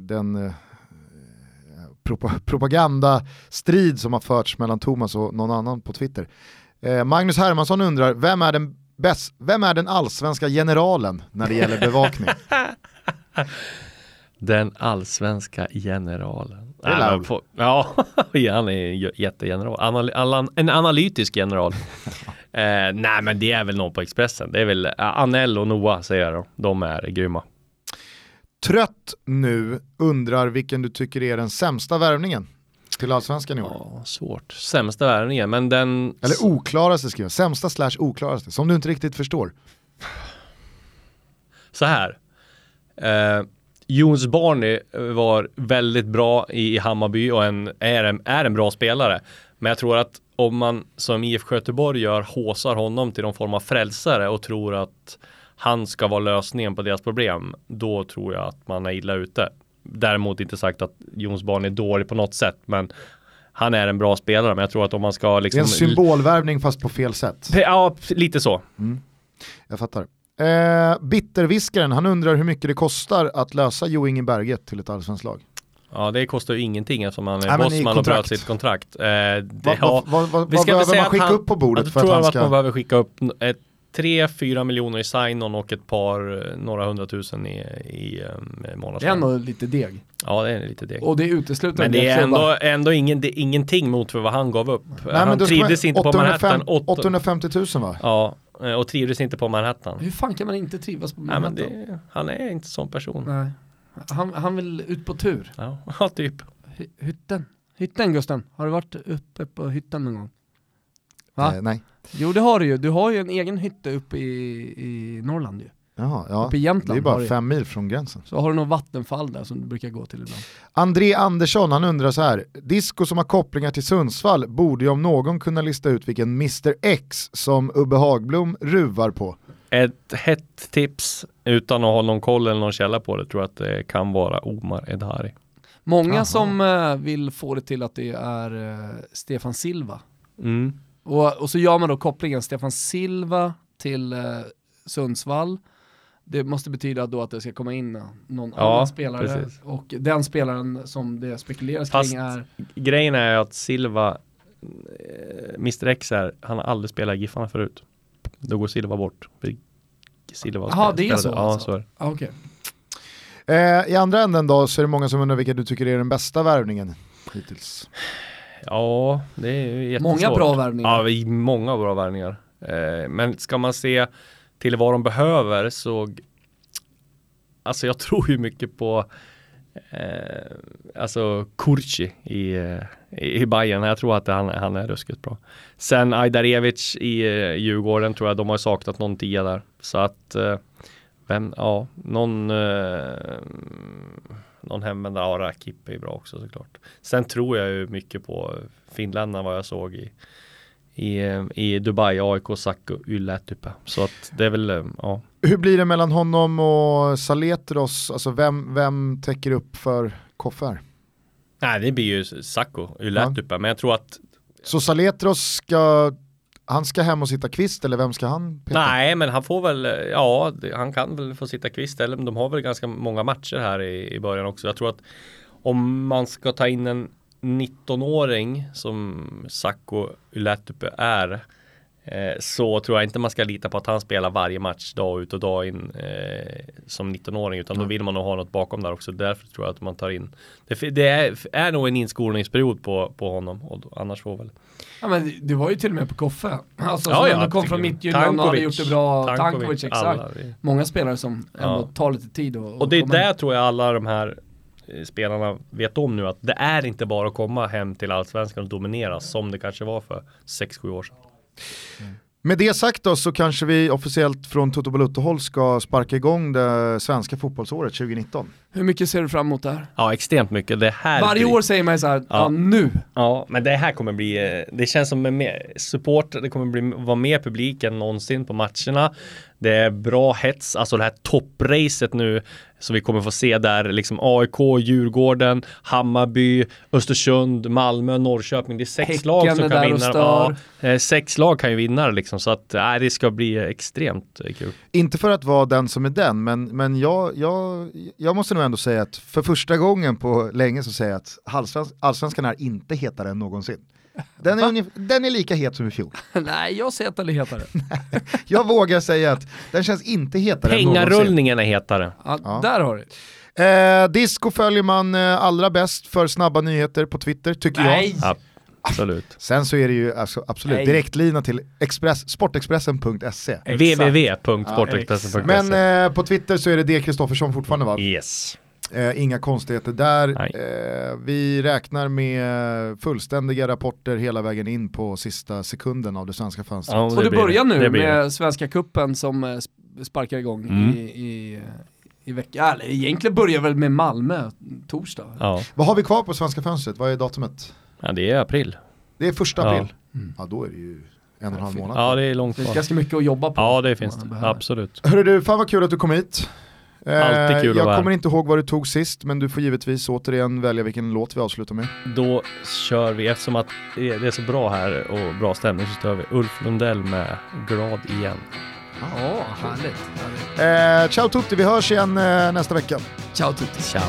den prop propagandastrid som har förts mellan Thomas och någon annan på Twitter. Uh, Magnus Hermansson undrar, vem är, den bäst, vem är den allsvenska generalen när det gäller bevakning? [laughs] Den allsvenska generalen. Det är Laul. [laughs] på- Ja, han är en jättegeneral. Anal anal en analytisk general. [laughs] eh, nej men det är väl någon på Expressen. Det är väl eh, Anel och Noah säger jag då. De är grymma. Trött nu undrar vilken du tycker är den sämsta värvningen till allsvenskan i år. Ja, svårt. Sämsta värvningen, men den... Eller oklaraste skriver jag, sämsta slash oklaraste, som du inte riktigt förstår. så här. Eh, Jons Barney var väldigt bra i, i Hammarby och en, är, en, är en bra spelare. Men jag tror att om man som IFK Göteborg gör håsar honom till någon form av frälsare och tror att han ska vara lösningen på deras problem, då tror jag att man är illa ute. Däremot inte sagt att Jons Barn är dålig på något sätt, men han är en bra spelare. Men jag tror att om man ska Det är liksom... en symbolvärvning fast på fel sätt. Ja, lite så. Jag fattar. Eh, Bitterviskaren, han undrar hur mycket det kostar att lösa Jo Inge Berget till ett allsvenskt lag. Ja, det kostar ju ingenting eftersom han är bossman och bröt sitt kontrakt. Eh, det, Vad ja, vad- vad- vi vad ska inte behöver man att skicka han- upp på bordet jag för att tror han att man ska... behöver skicka upp ett 3-4 miljoner i sign-on och ett par, eh, några hundratusen i, i um, Det är månadslön. ändå lite deg. Ja, det är lite deg. Och det utesluter Men en det är ändå, ändå ingen, det är ingenting mot för vad han gav upp. Nej, han trivdes inte på 805 Manhattan. Åtta- 850 000 va? Ja, eh, och trivdes inte på Manhattan. Hur fan kan man inte trivas på Nej, men Manhattan? det, han är inte sån person. Nej. Han, han vill ut på tur. Ja, [laughs] ja, typ. Hy- Hytten. Hytten Gusten, har du varit uppe på hytten någon gång? Va? Eh, nej. Jo det har du ju, du har ju en egen hytte uppe i, i Norrland ju. Jaha, ja. Uppe i Det är Jämtland bara fem mil från gränsen. Så har du någon vattenfall där som du brukar gå till ibland. André Andersson, han undrar så här. Disco som har kopplingar till Sundsvall borde ju om någon kunna lista ut vilken Mr X som Ubbe Hagblom ruvar på. Ett hett tips utan att ha någon koll eller någon källa på det tror jag att det kan vara Omar Edhari. Många Aha. som eh, vill få det till att det är eh, Stefan Silva. Mm. Och, och så gör man då kopplingen Stefan Silva till eh, Sundsvall. Det måste betyda då att det ska komma in någon Ja, annan spelare. precis. Och den spelaren som det spekuleras Fast- kring är Grejen är att Silva, eh, Mr X är, han har aldrig spelat Giffarna förut. Då går Silva bort. Silva Jaha, det är så Ja, alltså? så är det. Ah, okej. Eh, I andra änden då så är det många som undrar vilken du tycker är den bästa värvningen hittills. Ja, det är jättesvårt. Många bra värvningar. Ja, många bra värvningar. Eh, men ska man se till vad de behöver så Alltså jag [laughs] tror ju mycket på eh, Alltså Kurci i, eh, i, i Bayern. Jag tror att han, han är ruskigt bra. Sen Ajdarevic i eh, Djurgården tror jag de har saknat någon tia där. Så att eh, vem, ja, någon eh, någon hemvändare, ja Rakip är bra också såklart. Sen tror jag ju mycket på finländarna vad jag såg i i, i Dubai, AIK, Saku, Ylätypä. Så att det är väl, eh, ja. Hur blir det mellan honom och Saletros? Alltså vem, vem täcker upp för Koffer? Nej, det blir ju Saku, Ylätypä. Men jag tror att, Så Saletros ska, han ska hem och sitta kvist eller vem ska han peta? nej men han får väl, ja, han kan väl få sitta kvist. Eller de har väl ganska många matcher här i, i början också. Jag tror att om man ska ta in en 19-åring som Sacco Ylätypä är eh, så tror jag inte man ska lita på att han spelar varje match dag ut och dag in eh, som 19-åring utan då vill man nog ha något bakom där också. Därför tror jag att man tar in Det, det är, är nog en inskolningsperiod på, på honom och annars får väl Ja men det- var ju till och med på Koffe. Alltså Ja, som ja, ändå kom från. Midtjylland och hade gjort det bra. Tankovic, Tankovic, exakt. alla, det- Många spelare som ändå Ja. tar lite tid och, Och det är in. där tror jag alla de här eh, spelarna vet om nu att det är inte bara att komma hem till allsvenskan och dominera som det kanske var för 6-7 år sedan. Med det sagt då så kanske vi officiellt från Toto Balutto-håll ska sparka igång det svenska fotbollsåret 2019. Hur mycket ser du fram emot det här? Ja, extremt mycket. Det här Varje blir- år säger man så här, ja. Ja. nu. Ja, men det här kommer bli, eh, det känns som mer support, det kommer bli, vara mer publik än någonsin på matcherna. Det är bra hets, alltså det här toppracet nu som vi kommer få se där, liksom AIK, Djurgården, Hammarby, Östersund, Malmö, Norrköping. Det är sex Häcken lag som kan vinna. Ja, eh, sex lag kan ju vinna det liksom, så att äh, det ska bli extremt eh, kul. Inte för att vara den som är den, men, men jag, jag, jag måste nog ändå säga att för första gången på länge så säger jag att allsvens- allsvenskan är inte hetare än någonsin. Den är, den är lika het som i fjol. [laughs] Nej, jag säger att den är hetare. [laughs] Jag vågar säga att den känns inte hetare. Pengarullningen är hetare. Ja, Ja. Där har du Eh, disco följer man eh, allra bäst för snabba nyheter på Twitter, tycker jag. Ja, absolut. Sen så är det ju alltså, absolut Nej. direktlina till express, sportexpressen.se. www.sportexpressen.se Men eh, på Twitter så är det D. Kristoffersson fortfarande va? Yes. Eh, inga konstigheter där. Eh, vi räknar med fullständiga rapporter hela vägen in på sista sekunden av det svenska fönstret. Ja, Och det börjar nu Det det. med Svenska Kuppen som eh, sp- sparkar igång Mm. i, i, i veckan. Eller egentligen börjar väl med Malmö torsdag. Ja. Vad har vi kvar på svenska fönstret? Vad är datumet? ja, det är april. Det är första Ja. april. Ja då är det ju en och en halv månad. Ja, det är långt Det finns kvar. ganska mycket att jobba på. Ja, det finns det. Absolut. Hörru du, fan vad kul att du kom hit. Eh, Alltid kul att jag här. kommer inte ihåg vad du tog sist, men du får givetvis återigen välja vilken låt vi avslutar med. Då kör vi, eftersom att det är så bra här och bra stämning så kör vi Ulf Lundell med Glad igen. Ja, härligt. härligt. Eh, ciao tutti, vi hörs igen eh, nästa vecka. Ciao tutti. Ciao.